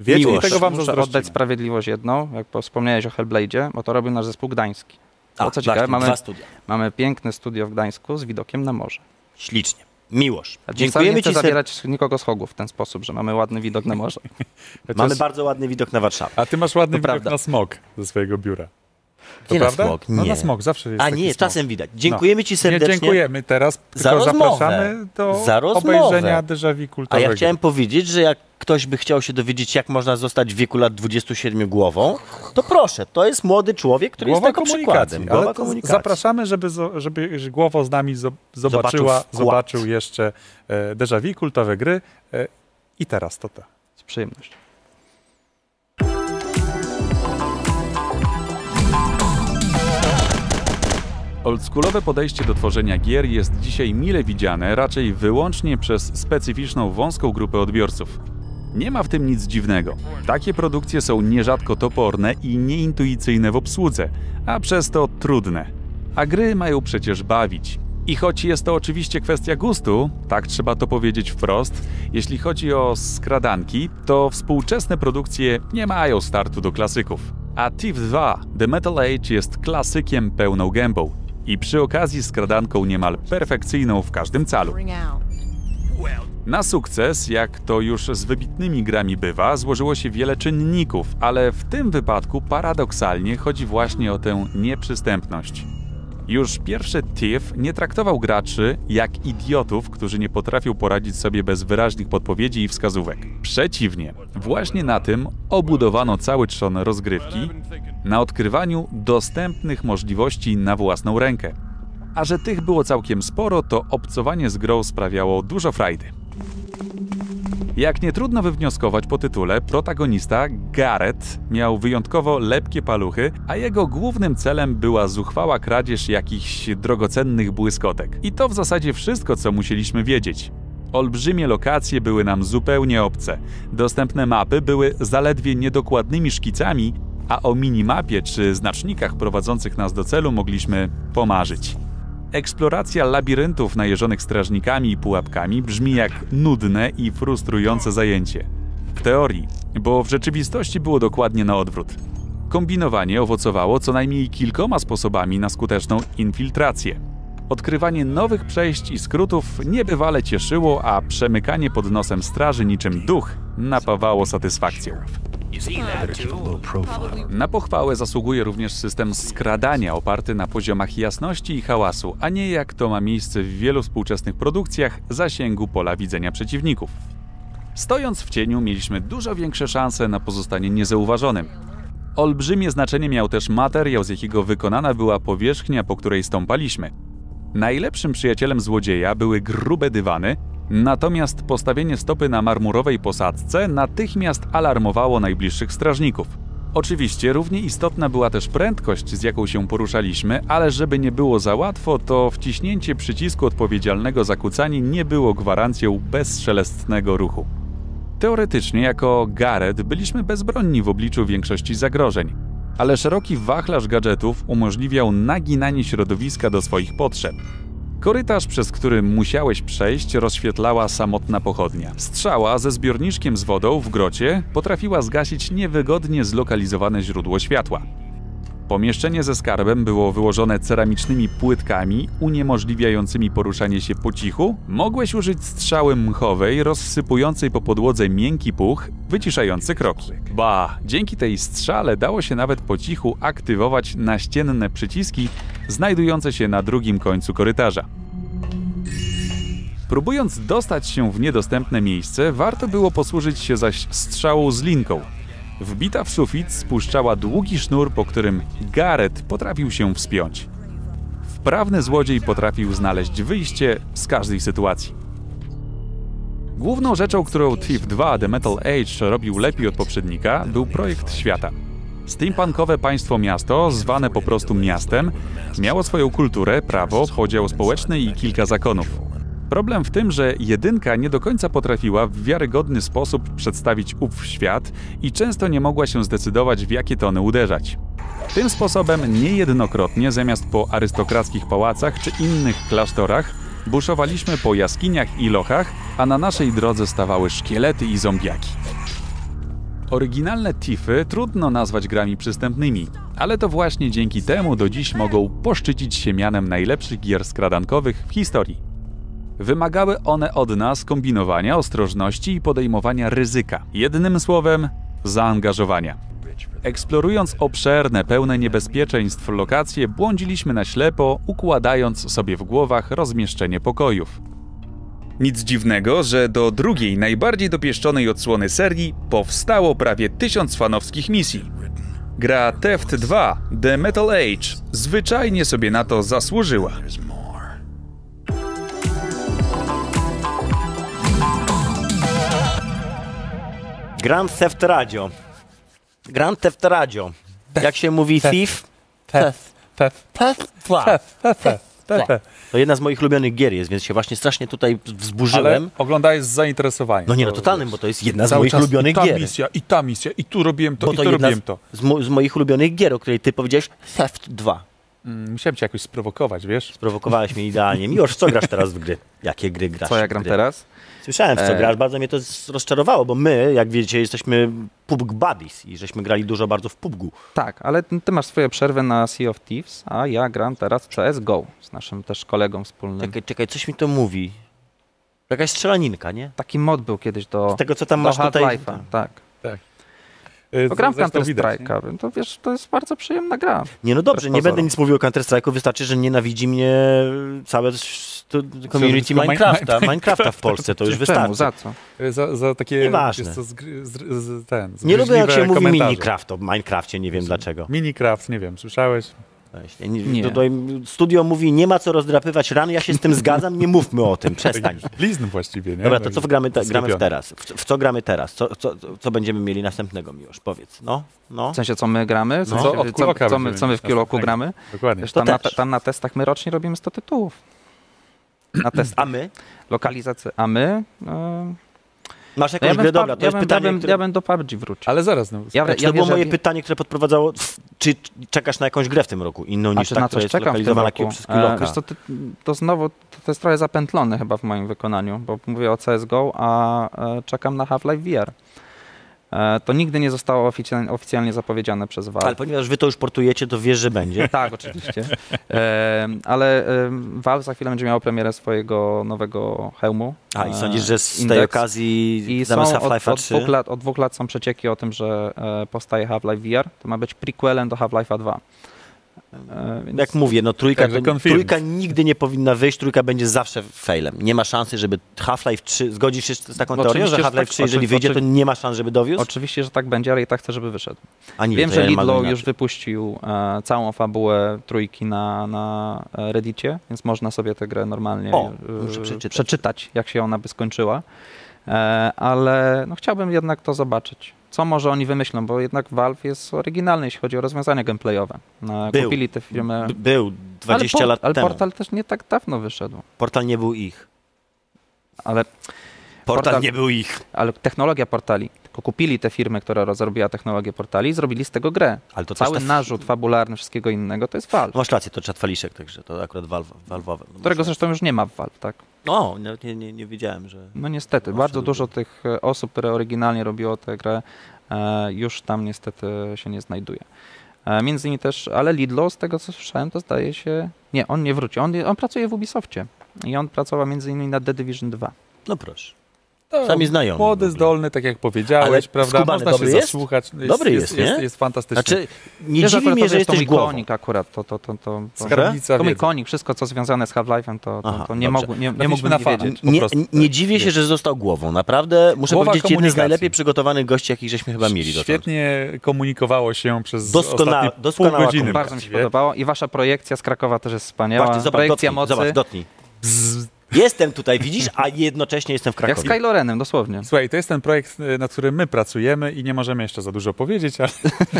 wiecie Miłość. i tego wam Muszę zazdrościmy. oddać sprawiedliwość jedną, jak wspomniałeś o Hellblade'zie, bo to robił nasz zespół gdański. A, O, co ciekawe, właśnie, mamy- dwa studia. Mamy piękne studio w Gdańsku z widokiem na morze. Ślicznie. Wcale Dziękujemy nie chcę Ci ser... zabierać nikogo z hogów w ten sposób, że mamy ładny widok na morze. Chociaż- Mamy bardzo ładny widok na Warszawę. A ty masz ładny To widok prawda. na smog ze swojego biura. To Gdzie na prawda? smog? No Nie. na smog, zawsze jest A taki nie, smog. czasem widać. Dziękujemy Ci Nie, serdecznie. dziękujemy. Teraz Za tylko rozmowę. zapraszamy do Za rozmowę. obejrzenia déjà vu A kulturowego. ja chciałem powiedzieć, że jak ktoś by chciał się dowiedzieć, jak można zostać w wieku lat 27 głową, to proszę, to jest młody człowiek, który Głowa jest tego komunikacji, przykładem. ale Głowa to komunikacji. zapraszamy, żeby, zo- żeby Głowo z nami zo- zobaczyła, Zobaczył wkład. zobaczył jeszcze e, déjà vu, kultowe gry e, i teraz to to. Z przyjemnością. Oldschoolowe podejście do tworzenia gier jest dzisiaj mile widziane raczej wyłącznie przez specyficzną wąską grupę odbiorców. Nie ma w tym nic dziwnego. Takie produkcje są nierzadko toporne i nieintuicyjne w obsłudze, a przez to trudne. A gry mają przecież bawić. I choć jest to oczywiście kwestia gustu, tak trzeba to powiedzieć wprost, jeśli chodzi o skradanki, to współczesne produkcje nie mają startu do klasyków. A Thief 2 The Metal Age jest klasykiem pełną gębą i przy okazji skradanką niemal perfekcyjną w każdym calu. Na sukces, jak to już z wybitnymi grami bywa, złożyło się wiele czynników, ale w tym wypadku paradoksalnie chodzi właśnie o tę nieprzystępność. Już pierwszy Thief nie traktował graczy jak idiotów, którzy nie potrafią poradzić sobie bez wyraźnych podpowiedzi i wskazówek. Przeciwnie, właśnie na tym obudowano cały trzon rozgrywki, na odkrywaniu dostępnych możliwości na własną rękę. A że tych było całkiem sporo, to obcowanie z grą sprawiało dużo frajdy. Jak nie trudno wywnioskować po tytule, protagonista Gareth miał wyjątkowo lepkie paluchy, a jego głównym celem była zuchwała kradzież jakichś drogocennych błyskotek. I to w zasadzie wszystko, co musieliśmy wiedzieć. Olbrzymie lokacje były nam zupełnie obce. Dostępne mapy były zaledwie niedokładnymi szkicami, a o minimapie czy znacznikach prowadzących nas do celu mogliśmy pomarzyć. Eksploracja labiryntów najeżonych strażnikami i pułapkami brzmi jak nudne i frustrujące zajęcie. W teorii, bo w rzeczywistości było dokładnie na odwrót. Kombinowanie owocowało co najmniej kilkoma sposobami na skuteczną infiltrację. Odkrywanie nowych przejść i skrótów niebywale cieszyło, a przemykanie pod nosem straży niczym duch napawało satysfakcją. Na pochwałę zasługuje również system skradania oparty na poziomach jasności i hałasu, a nie jak to ma miejsce w wielu współczesnych produkcjach zasięgu pola widzenia przeciwników. Stojąc w cieniu mieliśmy dużo większe szanse na pozostanie niezauważonym. Olbrzymie znaczenie miał też materiał, z jakiego wykonana była powierzchnia, po której stąpaliśmy. Najlepszym przyjacielem złodzieja były grube dywany, natomiast postawienie stopy na marmurowej posadzce natychmiast alarmowało najbliższych strażników. Oczywiście równie istotna była też prędkość, z jaką się poruszaliśmy, ale żeby nie było za łatwo, to wciśnięcie przycisku odpowiedzialnego za kucanie nie było gwarancją bezszelestnego ruchu. Teoretycznie, jako Gareth, byliśmy bezbronni w obliczu większości zagrożeń, ale szeroki wachlarz gadżetów umożliwiał naginanie środowiska do swoich potrzeb. Korytarz, przez który musiałeś przejść, rozświetlała samotna pochodnia. Strzała ze zbiorniczkiem z wodą w grocie potrafiła zgasić niewygodnie zlokalizowane źródło światła. Pomieszczenie ze skarbem było wyłożone ceramicznymi płytkami uniemożliwiającymi poruszanie się po cichu. Mogłeś użyć strzały mchowej rozsypującej po podłodze miękki puch, wyciszający kroki. Ba, dzięki tej strzale dało się nawet po cichu aktywować naścienne przyciski znajdujące się na drugim końcu korytarza. Próbując dostać się w niedostępne miejsce, warto było posłużyć się zaś strzałą z linką. Wbita w sufit spuszczała długi sznur, po którym Gareth potrafił się wspiąć. Wprawny złodziej potrafił znaleźć wyjście z każdej sytuacji. Główną rzeczą, którą Thief 2 The Metal Age robił lepiej od poprzednika, był projekt świata. Steampunkowe państwo miasto, zwane po prostu miastem, miało swoją kulturę, prawo, podział społeczny i kilka zakonów. Problem w tym, że jedynka nie do końca potrafiła w wiarygodny sposób przedstawić ów świat i często nie mogła się zdecydować, w jakie tony uderzać. Tym sposobem niejednokrotnie zamiast po arystokrackich pałacach czy innych klasztorach buszowaliśmy po jaskiniach i lochach, a na naszej drodze stawały szkielety i zombiaki. Oryginalne Tiffy trudno nazwać grami przystępnymi, ale to właśnie dzięki temu do dziś mogą poszczycić się mianem najlepszych gier skradankowych w historii. Wymagały one od nas kombinowania, ostrożności i podejmowania ryzyka. Jednym słowem, zaangażowania. Eksplorując obszerne, pełne niebezpieczeństw lokacje, błądziliśmy na ślepo, układając sobie w głowach rozmieszczenie pokojów. Nic dziwnego, że do drugiej, najbardziej dopieszczonej odsłony serii powstało prawie tysiąc fanowskich misji. Gra Theft 2 The Metal Age zwyczajnie sobie na to zasłużyła. Grand Theft Radio. Grand Theft Radio. Jak się mówi Thief? Theft, theft, Theft 2. theft, theft. To jedna z moich ulubionych gier jest, więc się właśnie strasznie tutaj Ale wzburzyłem. oglądałeś z zainteresowaniem. No nie, no To totalnym, bo to jest jedna z moich ulubionych i ta gier. misja, i ta misja, i tu robiłem to, Bo i to tu robiłem z, to. z, mo- z moich ulubionych gier, o której ty powiedziałeś Theft 2. Mm, Musiałem cię jakoś sprowokować, wiesz? Sprowokowałeś mnie idealnie. Miłosz, w co grasz teraz w gry? Jakie gry grasz? Co ja gram gry? teraz? Słyszałem, w co E. grasz, bardzo mnie to rozczarowało, bo my, jak wiecie, jesteśmy PUBG Buddies i żeśmy grali dużo bardzo w PUBG. Tak, ale ty masz swoje przerwy na Sea of Thieves, a ja gram teraz w CSGO z naszym też kolegą wspólnym. Czekaj, czekaj, coś mi to mówi. Jakaś strzelaninka, nie? Taki mod był kiedyś do, Z tego, co tam do masz tutaj... Half-Life'a. Tak. Y, To gram w Counter? Strike'a, to wiesz, to jest bardzo przyjemna gra. Nie, no dobrze, nie będę nic mówił o Counter-Strike'u, wystarczy, że nienawidzi mnie całe community Minecrafta, Minecrafta. Minecrafta w Polsce, to już Czemu? wystarczy. Za co? Y, Za, za takie Nieważne. co, z, z, ten, Nie lubię, jak się zgryźliwe mówi komentarze. Minecraft o Minecrafcie, nie wiem dlaczego. Minicraft, nie wiem, słyszałeś? Weź, Nie, nie. Nie. Tutaj studio mówi, nie ma co rozdrapywać ran, ja się z tym zgadzam, nie mówmy o tym, przestań. Blizn właściwie, nie? Dobra, to Tak co gramy, te, gramy w teraz? W, w co gramy teraz? Co, co, co będziemy mieli następnego, Miłosz? Powiedz. No, no. W sensie, co my gramy? W No. sensie, Co od co, Kuloka co, my, będziemy co my w mieć Kiloku następnego. gramy? Dokładnie. Wiesz, To tam, na, też. tam na testach my rocznie robimy 100 tytułów. Na test A my? lokalizacji. A my? E, Masz no jakąś ja, bym grę? Dobra, pub- to ja, jest bym, pytanie, ja, bym, które... ja bym do PUBG wrócił. Ale zaraz, no, Ja, Znaczy, ja to było moje pytanie, które podprowadzało, czy czekasz na jakąś grę w tym roku, inną niż ta, na która coś jest czekam w tym lokalizowana roku? przez E, Kiloka? Wiesz co, ty, to znowu to, to jest trochę zapętlone chyba w moim wykonaniu, bo mówię o CSGO, a e, czekam na Half-Life VR. E, to nigdy nie zostało oficjalnie, oficjalnie zapowiedziane przez Valve. Ale ponieważ wy to już portujecie, to wiesz, że będzie. Tak, oczywiście. E, ale e, Valve za chwilę będzie miało premierę swojego nowego hełmu. A i e, sądzisz, że z tej Index. okazji I zamiast od, Half-Life'a od, 3? dwóch lat, od dwóch lat są przecieki o tym, że e, powstaje Half-Life VR. To ma być prequelem do Half-Life'a 2. Więc Jak mówię, no trójka, to, trójka nigdy nie powinna wyjść, trójka będzie zawsze failem. Nie ma szansy, żeby Half-Life 3, zgodzisz się z taką No teorią, że Half-Life tak. 3, jeżeli Oczy- wyjdzie, to nie ma szans, żeby dowiózł? Oczywiście, że tak będzie, ale i tak chcę, żeby wyszedł. A nie, Wiem, że ja Lidlo już wypuścił e, całą fabułę trójki na, na e, Reddicie, więc można sobie tę grę normalnie O, e, przeczytać. przeczytać, jak się ona by skończyła. E, ale no, chciałbym jednak to zobaczyć. Co może oni wymyślą, bo jednak Valve jest oryginalny, jeśli chodzi o rozwiązania gameplayowe. Był. Kupili te firmy. Był 20 ale lat ale temu. portal też nie tak dawno wyszedł. Portal nie był ich. Ale, Portal, Portal- nie był ich. ale technologia portali. Tylko kupili te firmy, która rozrobiła technologię portali i zrobili z tego grę. Ale to Cały ta- narzut fabularny wszystkiego innego to jest Valve. Masz rację, to czatwaliszek, także to akurat Valve, Valve'owe. No, którego zresztą już nie ma w Valve, tak? O, nie, nie, nie, nie wiedziałem, że... No niestety, bardzo dużo tych e, osób, które oryginalnie robiło tę grę, e, już tam niestety się nie znajduje. E, między innymi też, ale Lidlo, z tego co słyszałem, to zdaje się... Nie, on nie wróci, on, on pracuje w Ubisoftie i on pracował między innymi na The Division 2. No proszę. No, Sami znajomi. Młody, ogóle. zdolny, tak jak powiedziałeś, Ale prawda? skubany Można dobry się jest? zasłuchać. Jest, Dobry jest, jest, jest, nie? jest fantastyczny. Znaczy, nie Wiesz, dziwi mnie, to że jest to jesteś mój głową. konik akurat, to, to, to, to, to, Skarbnica to mój konik, wszystko co związane z Half-Life'em, to, to, to nie, mogł, nie, nie mógłbym na nie wiedzieć. Nie, nie dziwię się, że został głową. Naprawdę muszę Głowa powiedzieć, jeden z najlepiej przygotowanych gości, jakich żeśmy chyba mieli dotąd. Świetnie komunikowało się przez Doskonała- ostatnie pół godziny. Bardzo mi się podobało i wasza projekcja z Krakowa też jest wspaniała. Właśnie, zobacz, Projekcja dotknij, mocy. zobacz, dotknij. Bzz, Jestem tutaj, widzisz, a jednocześnie jestem w Jak z Krakowie. Kylo Renem, dosłownie. Słuchaj, to jest ten projekt, y, nad którym my pracujemy i nie możemy jeszcze za dużo powiedzieć, ale,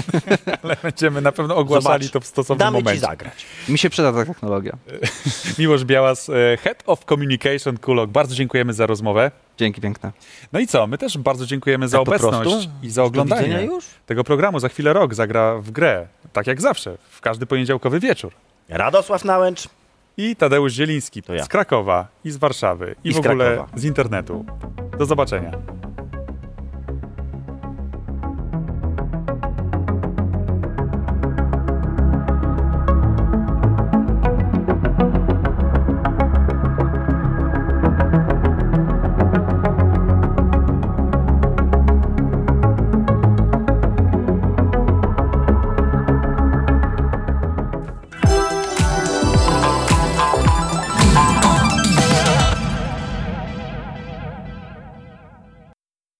ale będziemy na pewno ogłaszali Zobacz, to w stosownym Damy ci momencie. zagrać. Mi się przyda ta technologia. Miłosz Białas, y, Head of Communication Kulok, bardzo dziękujemy za rozmowę. Dzięki piękne. No i co, my też bardzo dziękujemy za Tak obecność i za oglądanie tego programu. Za chwilę rok zagra w grę, tak jak zawsze, w każdy poniedziałkowy wieczór. Radosław Nałęcz. I Tadeusz Zieliński ja. z Krakowa i z Warszawy i, I w ogóle Krakowa. z internetu. Do zobaczenia.